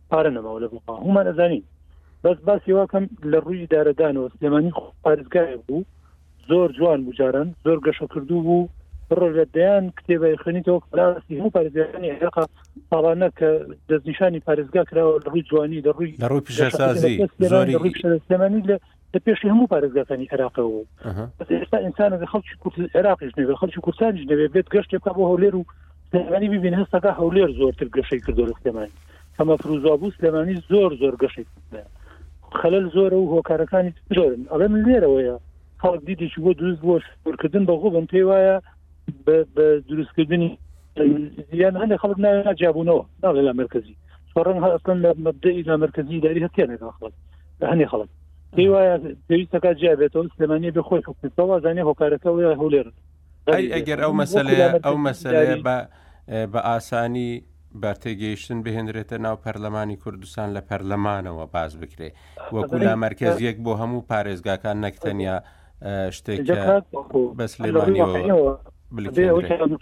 پارە نەماوە لە بۆ خوا هەمومان ئەزانین بەس باسی واکەم لە ڕووی دارەدانەوە سلێمانی پارێزگایەک بوو زۆر جوان بوو جاران زۆر گەشە کردو بوو ڕۆژە دەیان کتێبای خوێنیتەوە کراسی هەموو پارێزگانی عێراقا ساڵانە کە دەستنیشانی پارێزگا کراوە لە ڕووی جوانی لە ڕووی لە ڕووی پیشەسازی زۆری سلێمانی لە لە پێشی هەموو پارێزگاکانی عێراقەوە بوو بەس ئێستا ئینسانە لە خەڵکی کورد عێراقیش نەبێت خەڵکی کوردستانیش نەبێت بێت گەشتێک بۆ هەولێر و سلێمانی ببین هەستەکە هەولێر زۆرتر گەشەی کردو لە سلێمانی ئەمە فروزا بوو سلێمانی زۆر زۆر گەشەی خەلل زۆرە و هۆکارەکانی زۆرن ئەڵێ من لێرەوەیە خەڵک دیدێکی بۆ دروست بۆ سپورکردن بە غوبم پێی وایە بە دروستکردنی یان هەندێک خەڵک ناجیابوونەوە ناڵێ لە مرکزی سۆڕن هە ئەسلەن لە مەبدەئی لا مرکزی داری هەتێنێک خڵک لە هەنێ خڵک پێی وایە پێویستەکە جیا بێتەوە سلێمانی بێ خۆی حکومەوە زانێ هۆکارەکە وە هەولێر ئەی ئەگەر ئەو مەسلەیە ئەو مەسلەیە بە بە ئاسانی بە تێگەیشتن بهێنرێتە ناو پەرلەمانی کوردستان لە پەرلەمانەوە باز بکرێ وەکو لا مەرکزیەک بۆ هەموو پارێزگاکان نەکتەنیا شتێک بەسلێمانیەوە بلکێنرێت.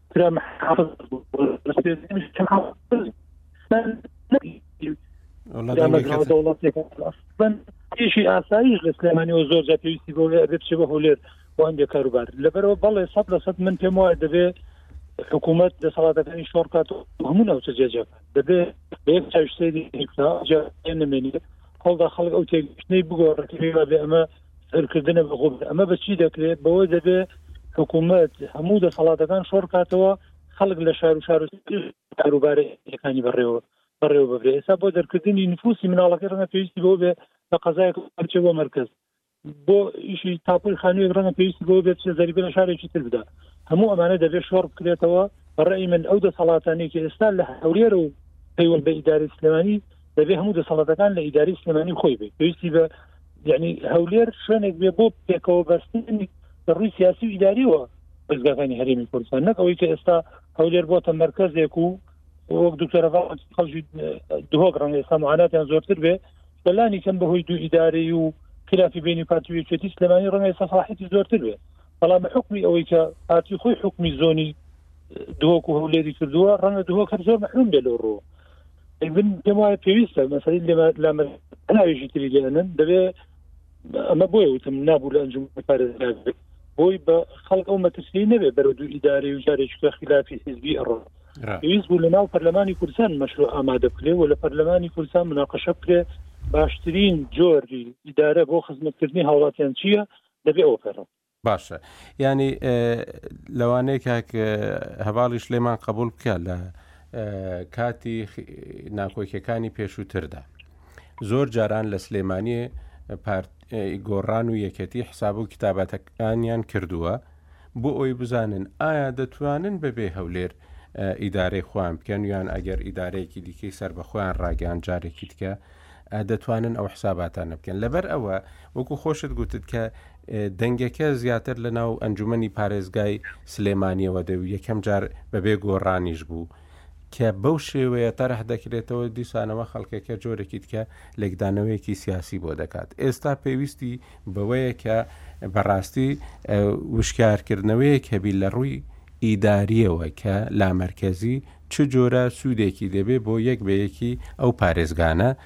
کیشی ئاسایش لە سلێمانیەوە زۆر جا پێویستی بۆ بچ بە هولێر وەندێک کاروبار لەبەرەوە بەڵێ سە لە سە من پێم وایە دەبێ حکوومەت دەسەڵاتەکانی شۆڕکات و هەموو ناوچە جێجە دەبێ بەیەک چاویشتێنمێنێت هەڵدا خەڵک ئەو تێگەشتنەی بگۆڕێت بێ ئەمە سەرکردنە بە غوبر ئەمە بە چی دەکرێت بەوە دەبێ حکوومەت هەموو دەسەڵاتەکان شۆڕ کاتەوە خەڵک لە شار و شار و کاروبارەکانی بەڕێوە بەڕێوە ببرێ ئێستا بۆ دەرکردنی نفوسی مناڵەکە ڕەنە پێویستی بۆ بێ لە قەزای پارچە بۆ مرکز بۆ ئیشی تاپۆی خانووی ڕەنە پێویستی بۆ بێت چە زەریبە لە شارێکی تر بدا هەموو ئەمانە دەبێت شۆڕ بکرێتەوە بەڕێی من ئەو دەسەڵاتانی کە ئێستا لە هەولێر و پەیوەند بە ئیداری سلێمانی دەبێ هەموو دەسەڵاتەکان لە ئیداری سلێمانی خۆی بێت پێویستی بە یعنی هەولێر شوێنێک بێ بۆ پێکەوە بەستنی لە ڕووی سیاسی و ئیداریەوە دەستگاکانی هەرێمی کوردستان نەک ئەوەی کە ئێستا هەولێر بۆتە مرکزێک و وەک دکتۆرەڤ خەڵکی دهۆک ڕەنگە ئێستا معاناتیان زۆرتر بێ بەلانی کەم بەهۆی دوو ئیدارەی و خلافی بینی پارتیویچێتی سلمانی ڕەنگە ئێستا ساحەتی زۆرتر بێ بەڵام حکمی ئەوەی کە پارتی خۆی حکمی زۆنی دهۆک و هەولێری کردووە ڕەنگە دهۆک هەر زۆر محروم بێ لەو ڕۆ من پێم وایە پێویستە مەسەری لەمەناویژی تری لێنن دەبێ ئەمە بۆی وتم نابوو لە ئەنجوم پارێزگا بۆی بە خەڵک ئەو مەترسی نەبێ بەرە دوو ئیدارەی و جارێککە خلافی حزبی ئەڕۆ پێویست بوو لە ناو پەرلەمانی کوردستان مەشرو ئامادە بکرێ و لە پەرلەمانی کوردستان مناقەشە بکرێ باشترین جۆری ئیدارە بۆ خزمەتکردنی هاوڵاتیان چییە دەبێ ئەوەکەەوە باشە یانی لەوانەیە کاک هەواڵی شلێمان قبول بکە لە کاتی ناکۆکیەکانی پێشووتردا زۆر جاران لە سلێمانی گۆڕان و یەکەتی حساب و کتاباتەکانیان کردووە بۆ ئەوی بزانن ئایا دەتوانن بەبێ هەولێر ئیدارەی خۆیان بکەن یان ئەگەر ئیدارەیەکی دیکەی سەر بە خۆیان ڕاگەیان جارێکی دیکە دەتوانن ئەو حساباتان بکەن لەبەر ئەوە وەکو خۆشت گوتت کە دەنگەکە زیاتر لە ناو ئەنجومەنی پارێزگای سلێمانیەوە دێ و یەکەم جار بەبێ گۆڕانیش بوو کە بەو شێوەیە تەرح دەکرێتەوە، دیسانەوە خەڵکەکە جۆرێکی دیکە لێکدانەوەیەکی سیاسی بۆ دەکات. ئێستا پێویستی بەوەیە کە بەڕاستی وشکارکردنەوەیەک هەبی لە ڕووی ئیداریەوە کە لامەرکەزی چ جۆرە سوودێکی دەبێ بۆ یەک بە یەکی ئەو پارێزگانە،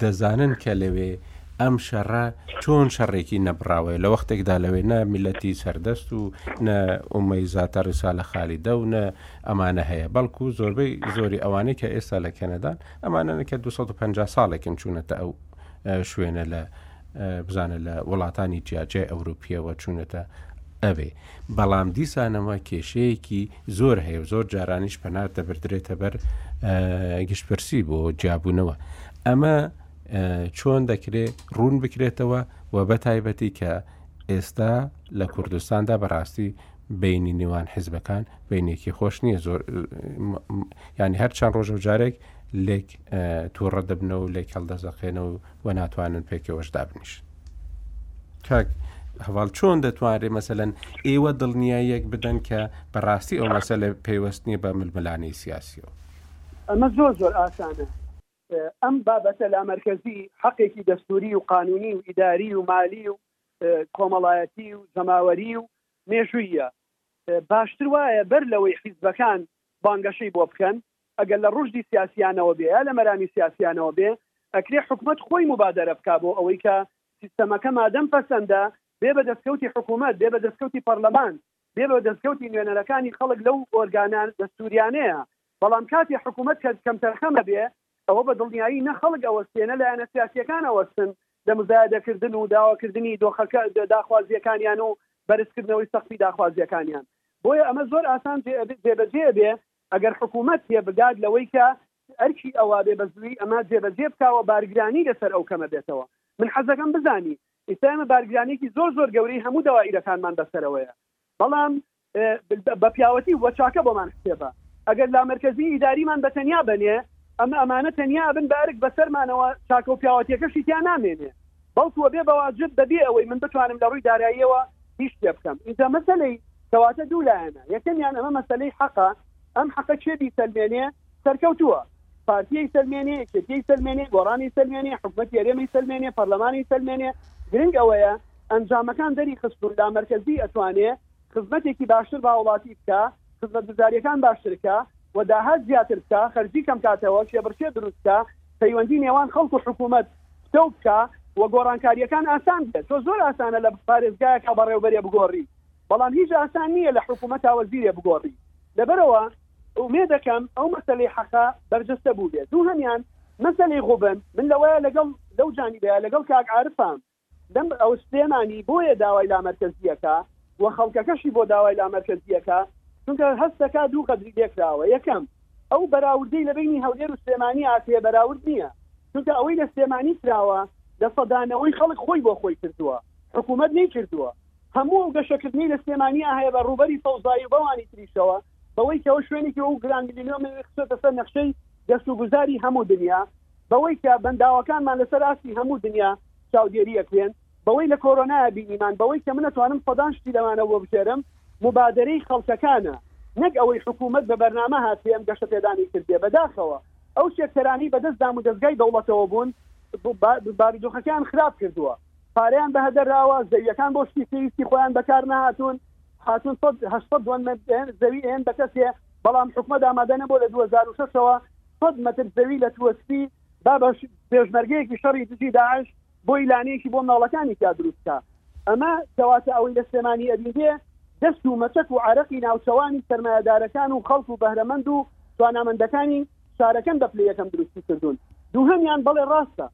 دەزانن کە لەوێ ئەم شەڕە چۆن شەڕێکی نەبڕاوەیە، لە وەختێکدا لەوێ نە میللەتی سەردەست و نە ئوممەی زاتە ڕیسالە خالیدە و نە ئەمانە هەیە، بەڵکو زۆربەی زۆری ئەوانەی کە ئێستا لە کەنەدان ئەمانەن کە دوو سەد و پەنجا ساڵێکن چوونەتە ئەو شوێنە لە بزانە لە وڵاتانی جیاجیای ئەوروپییەوە چوونەتە ئەوێ، بەڵام دیسانەوە کێشەیەکی زۆر هەیە و زۆر جارانیش پەنار دەبدرێتە بەر گشتپرسی بۆ جیابوونەوە ئەمە چۆن دەکرێت ڕوون بکرێتەوە و بە تایبەتی کە ئێستا لە کوردستاندا بەڕاستی بینی نێوان حیزبەکان بینێکی خۆش نییە زۆر ینی هەر چەند ڕۆژە و جارێک لێک تووڕە دەبنەوە و لێک هەڵدەزەقێنەوە و و ناتوانن پێکەوەش دابنیشن کاک هەواڵ چۆن دەتوانرێ مەسەن ئێوە دڵنیاییەک بدەن کە بەڕاستی ئەو مەسە لە پەیوەست نییە بە ململانەی سیاسیەوە ئەمە زۆر زۆر ئاسانە ئەم بابەتە لا مرکزی حەقێکی دەستوری و قانونی و ئیداری و مالی و کۆمەڵایەتی و جەماوەری و مێژوویە باشتر وایە بەر لەوەی حیزبەکان بانگەشەی بۆ بکەن ئەگەر لە ڕوشدی سیاسیانەوە بێ یا لە مەرامی سیاسیانەوە بێ ئەکرێ حکومەت خۆی موبادەرە بکا بۆ ئەوەی کە سیستەمەکە مادەم پەسەندە بێ بە دەسکەوتی حکومەت بێ بە دەسکەوتی پەرلەمان بێ بە دەسکەوتی نوێنەرەکانی خەڵک لەو ئۆرگانە دەستوریانەیە بەڵام کاتی حکومەت کە کەمتەرخەمە بێ ئەوە بە دڵنیایی نە خەڵک ئەوەستێ نە لایەنە سیاسیەکان ئەوەستن لە مزایدەکردن و داواکردنی دۆخەکە داخوازیەکانیان و بەرزکردنەوەی سەختی داخوازیەکانیان بۆیە ئەمە زۆر ئاسان جێبەجێ بێ ئەگەر حکوومەت تێبگات لەوەی کە ئەرکی ئەوە بێ بە زوویی ئەمە جێبەجێ بکا و بارگرانی لەسەر ئەو کەمە بێتەوە. من حەزەکەم بزانی ئیستا ئێمە بارگرانێکی زۆر زۆر گەورەی هەموو دەوائیرەکانمان بەسەرەوەیە بەڵام بە پیاوەتی و بە چاکە بۆمان حسێبە ئەگەر لامەرکەزی ئیداریمان بە تەنیا بەنێ ئەمە ئەمانە تەنیا ئەبن بە ئەرک بەسەرمانەوە چاکە و پیاوەتیەکەشی تیا نامێنێ. بەڵکو ئەبێ بە واجب بە بێ ئەوەی من بتوانم لە ڕووی داراییەوە هیچ پێ بکەم ئینجا مەسەلەی کەواتە دوو لایەنە یەکەمیان ئەمە مەسەلەی حەقە ئەم حەقە کێ بیسەلمێنێ سەرکەوتووە پارتیی سەلمێنێ یەکێتیی سەلمێنێ گۆڕانی سەلمێنێ حکومەتی هەرێمی سەلمێنێ پەرلەمانی سەلمێنێ گرنگ ئەوەیە ئەنجامەکان دەری خستوون لامەرکەزی ئەتوانێ خزمەتێکی باشتر با وڵاتی بکا، خزمەتگوزاریەکان باشتر بکا و داهات زیاتر بکا، خەرجی کەم کاتەوە، کێبڕکێ دروست بکا، پەیوەندی نێوان خەڵک و حکومەت پتەو بکا و گۆڕانکاریەکان ئاسان بێت. تۆ زۆر ئاسانە لە پارێزگایەکا بەڕێوبەرێ بگۆڕی، بەڵام هیچ ئاسان نیە لە حکومەتا وەزیرێ بگۆڕی. لەبەرئەوە ئومێدەکەم ئەو مەسەلەی حەقە بەرجەستە بوبێ. دووهەمیان مەسەلەی غوبن، من لەوەیا لەگەڵ لەو جانیبەیا لەگەڵ کاک عارفام. دەم ئەو سلێمانی بۆیە داوای لامەرکەزیەکا و خەڵکەکەشی بۆ داوای لامەرکەزیەکا چونکە هەستەکا دوو غەدری لێکراوە یەکەم ئەو بەراوردەی لەبینی هەولێر و سلێمانی ئاکرێ بەراورد نییە چونکە ئەوەی لە سلێمانی کراوە لە سەدانەوەی خەڵک خۆی بۆ خۆی کردووە حکوومەت نەی کردووە هەموو ئەو گەشەکردنی لە سلێمانی هەیە بە ڕووبەری سەوزایی بەوانی تریشەوە بەوەی کەەوە شوێنێکی ئەو گران ملیۆن خسۆتە سەر نەخشەی گەشت و گوزاری هەموو دنیا بەوەی کە بەنداوەکانمان لەسەر ئاستی هەموو دنیا چاودێری ئەکرێن، بەوەی لە کۆرۆنایە بینیمان، بەوەی کە من ئەتوانم سەدان شتی لەمانە وەبگێرم، موبادەرەی خەڵکەکانە، نەک ئەوەی حکوومەت بە بەرنامە هاتبێ ئەم گەشەپێدانەی کردبێ، بەداخەوە ئەو سێکتەرانەی بەدەست دامودەزگای دەوڵەتەوە بوون بارودۆخەکەیان خراپ کردووە، پارەیان بەهەدەر راوە، زەوییەکان بۆ شتی پێویستی خۆیان بەکار نەهاتوون، هاتوون سەد هەشت سەد دۆنم زەوی ئەیەن بە کەسێ، بەڵام حکومەت ئامادە نەبووە لە دوو هەزار و شەش ەوە، سەد مەتر زەوی لە تووەسپی با بە پێشمەرگەیەکی شەڕی دژی داعش بۆی لانەیەکی بۆ ماڵەکانی تا دروستکە ئەمە کەواتە ئەوەی لە سلێمانی ئەبیێ دەست و مەچەک و عرەقی ناوچەوانی سرمایهدارەکان و خەڵک و بەهرەمەند و توانامەندەکانی شارەکەن بە پلی یەکەم دروستی کردوون دووهمیان بەڵێ ڕاستە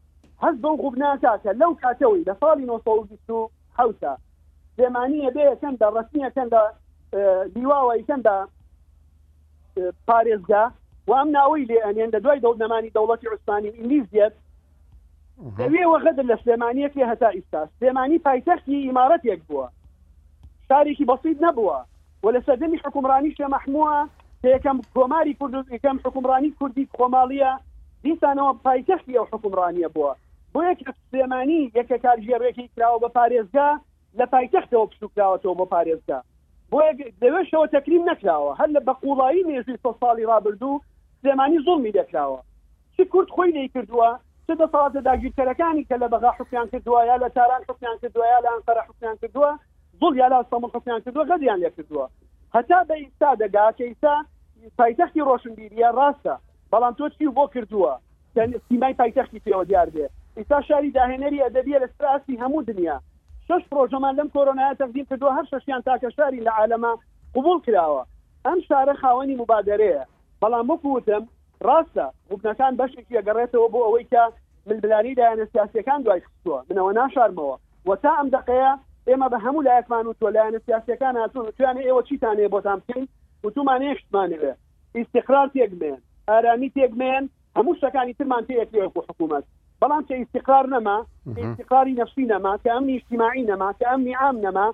هەز بەو خوبناکە کە لەو کاتەوەی لە ساڵی 1970 سلێمانیە بێ یەکەم دە ڕسمیەکەن لە دیواوە یکەم دە پارێزگا وام ناوەی لێ ئەنێن لە دوای دەوت نەمانی دەوڵەتی عوسمانی و ئینگلیز دێت دەوێ وەغەدر لە سلێمانیەتی هەتا ئیستا سلێمانی پایتەختی ئیمارەتێک بووە شارێکی بەسیید نەبووە و لە سەردەمی حکومڕانی شێ مەحمووە یەکەم کۆماری کورد یەکەم حکومڕانی کوردی خۆماڵیە دیسانەوە پایتەختی ئەو حکومڕانیە بووە بۆ یەک سلێمانی یەکە کارژێڕێکی کراوە بە پارێزگا لە پایتەختەوە پشووکراوەتەوە بۆ پارێزگا، بۆیە لەوێشەوە تەکریم نەکراوە، هەر لە بە قووڵایی مێژووی سەد ساڵی ڕابردوو سلێمانی زوڵمی لێکراوە، چ کورد خۆی لێی کردووە، چ دەسەڵاتە داگیرکەرەکانی کە لە بەغا حوکمیان کردووە، یا لە تاران حوکمیان کردووە، یا لە ئەنقەرە حوکمیان کردووە، زوڵ یا لە ئەستەموڵ حوکمیان کردووە، غەدریان لێکردووە هەتا بە ئیستا دەگا کە ئیستا پایتەختی ڕۆشنبیرییە، ڕاستە. بەڵام تۆ چی و بۆ کردووە کە سیمای پایتەختی پێوە دیار بێ؟ ئیستا شاری داهێنەری ئەدەبییە لەسەر ئاستی هەموو دنیا. شەش پرۆژەمان لەم کۆرۆنایە تەقدیم کردووە، هەر شەشیان تاکە شارین لە عالەما قبووڵ کراوە. ئەم شارە خاوەنی موبادەرەیە. بەڵام وەکو وتم ڕاستە غوبنەکان بەشێکی ئەگەڕێتەوە بۆ ئەوەی کە ململانێی لایەنە سیاسییەکان دوای خستووە. من ئەوە ناشارمەوە و تا ئەم دەقەیە ئێمە بە هەموو لایەکمان وتووە لایەنە سیاسییەکان هاتوون وتوویانە ئێوە چیتان هەیە بۆتان بکەین؟ وتوومانە یەکشتمان نەوێ. ئیستیقرار پێک بێن ئارامی پێک بێن هەموو شتەکانی ترمان پێکرێ وەکو حکوومەت بەڵام کە ئیستیقرار نەما ئیستیقراری نەفسی نەما کە ئەم نیشتیماعی نەما کە ئەم نیعام نەما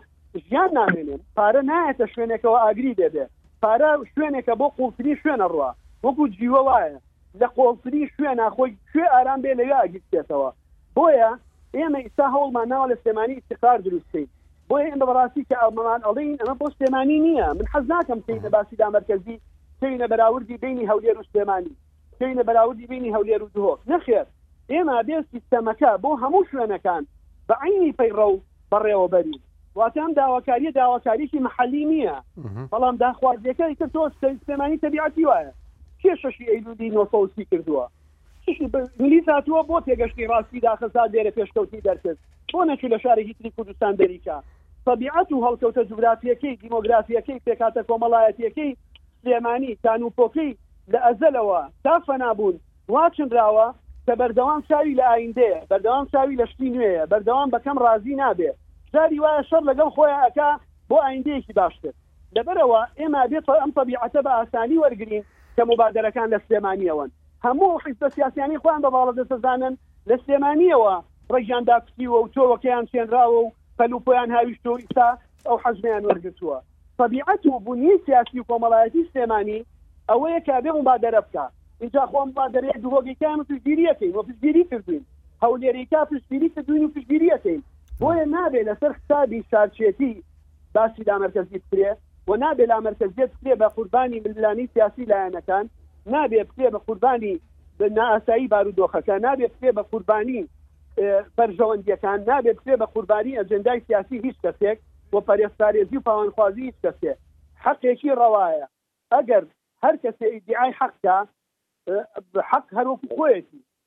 ژیان نامێنێن پارە نایەتە شوێنێکەوە ئاگری دەبێ پارە شوێنێکە بۆ قوڵتری شوێنە ڕوە وەکو جیوە وایە لە قۆڵتری شوێنە خۆی کوێ ئارام بێ لەوێ ئاگیرێتەوە بۆیە ئێمە ئیستا هەوڵمان ناوە لە سلێمانی ئیسیقار دروستکەین بۆیە ئێمە بەڕاستی کە ئەمەمان ئەڵین ئەمە بۆ سلێمانی نییە من حەز ناکەم کەینە باسی دامەرکەزی کەینە بەراوردی بینی هەولێر و سلێمانی کەینە بەراوردی بینی هەولێر و دهۆک نەخێر ئێمە بێ سیستەمەکە بۆ هەموو شوێنەکان بە عینی پەیڕە و بەڕێوەبەری واتام داواکاریە داواکاریی محەلی نییە بەڵام داخوازیەکەی تر تۆ سلێمانی تەبیعەتی وایە کێ شەشی ئەیلودی 930 کردووە چشی بە انگلیز هاتووە بۆ تێگەشتنی ڕاستی داخستان لێرە پێشکەوتنی دەرکرد بۆ نەچوو لە شارێکی تری کوردستان دەریکا تەبیعەت و هەڵکەوتە جوگرافیەکەی دیمۆگرافیەکەی پێکهاتە کۆمەڵایەتیەکەی سلێمانی تان و پۆکەی لە ئەزەلەوە تا فەنا بوون وا چنراوە کە بەردەوام چاوی لە ئایندەیە بەردەوام چاوی لە شتی نوێیە بەردەوام بە کەم ڕازی نابێ جاری وایە شەڕ لەگەڵ خۆیان ئەکا بۆ ئایندەیەکی باشتر. لەبەرئەوە ئێمە ئەبێت ئەم تەبیعەتە بە ئاسانی وەرگرین کە موبادەرەکان لە سلێمانییەوەن. هەموو ئەو حیزبە سیاسییانەی خۆیان بە باڵەدەست دەزانن لە سلێمانییەوە ڕێگیان داکوتیوە و تۆوەکەیان چێنراوە و پەل و پۆیان هاویشتووە و ئیستا ئەو حەجمەیان وەرگرتووە. تەبیعەت و بونیەی سیاسی و کۆمەڵایەتی سلێمانی ئەوەیە کە ئەبێ موبادەرە بکا. ئینجا خۆ موبادەرەیە دهۆکەکەیان و پشتگیری ئەکەین و پشتگیری کردووین. هەولێریکا پشتگیری کردووین و پشتگیری ئەکەین. بۆیە نابێ لەسەر حسابی شارچێتی، باسی لامەرکەزی بکرێ و نابێ لامەرکەزیەت بکرێ بە قوربانی ململانێی سیاسی لایەنەکان، نابێ بکرێ بە قوربانی نائاسایی بارودۆخەکە، نابێ بکرێ بە قوربانی بەرژەوەندیەکان، نابێ بکرێ بە قوربانی ئەجێندای سیاسی هیچ کەسێک و پەرێزپارێزی و پاوانخوازی هیچ کەسێ حەقێکی ڕەوایە ئەگەر هەر کەسێ ئیدیعای حەق کا حەق هەر وەکو خۆیەتی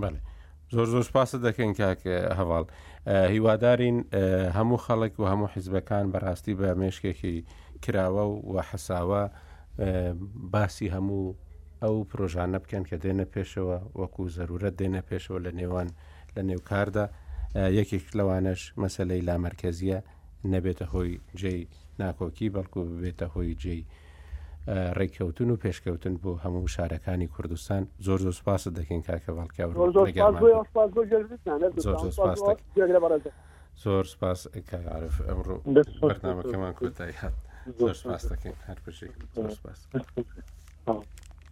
بەڵێ زۆر زۆر سپاست دەکەین کاک هەواڵ هیوادارین هەموو خەڵک و هەموو حیزبەکان بەڕاستی بە مێشکێکی کراوە و حەساوە باسی هەموو ئەو پرۆژانە بکەن کە دێنە پێشەوە وەکو زەرورەت دێنە پێشەوە لە نێوان لە نێوکاردا یەکێک لەوانەش مەسلەی لامەرکزیە نەبێتە هۆی جێی ناکۆکی بەڵکو ببێتە هۆی جێی ڕێککەوتن و پێشکەوتن بۆ هەموو شارەکانی کوردستان زۆر زۆر سپاست دەکەین کاکە باڵکە زۆر سپاس کارف ئەمڕۆ بەرنامەکەمان کۆتایی هات زۆر سپاس دەکەین هەر بژێ سپاس.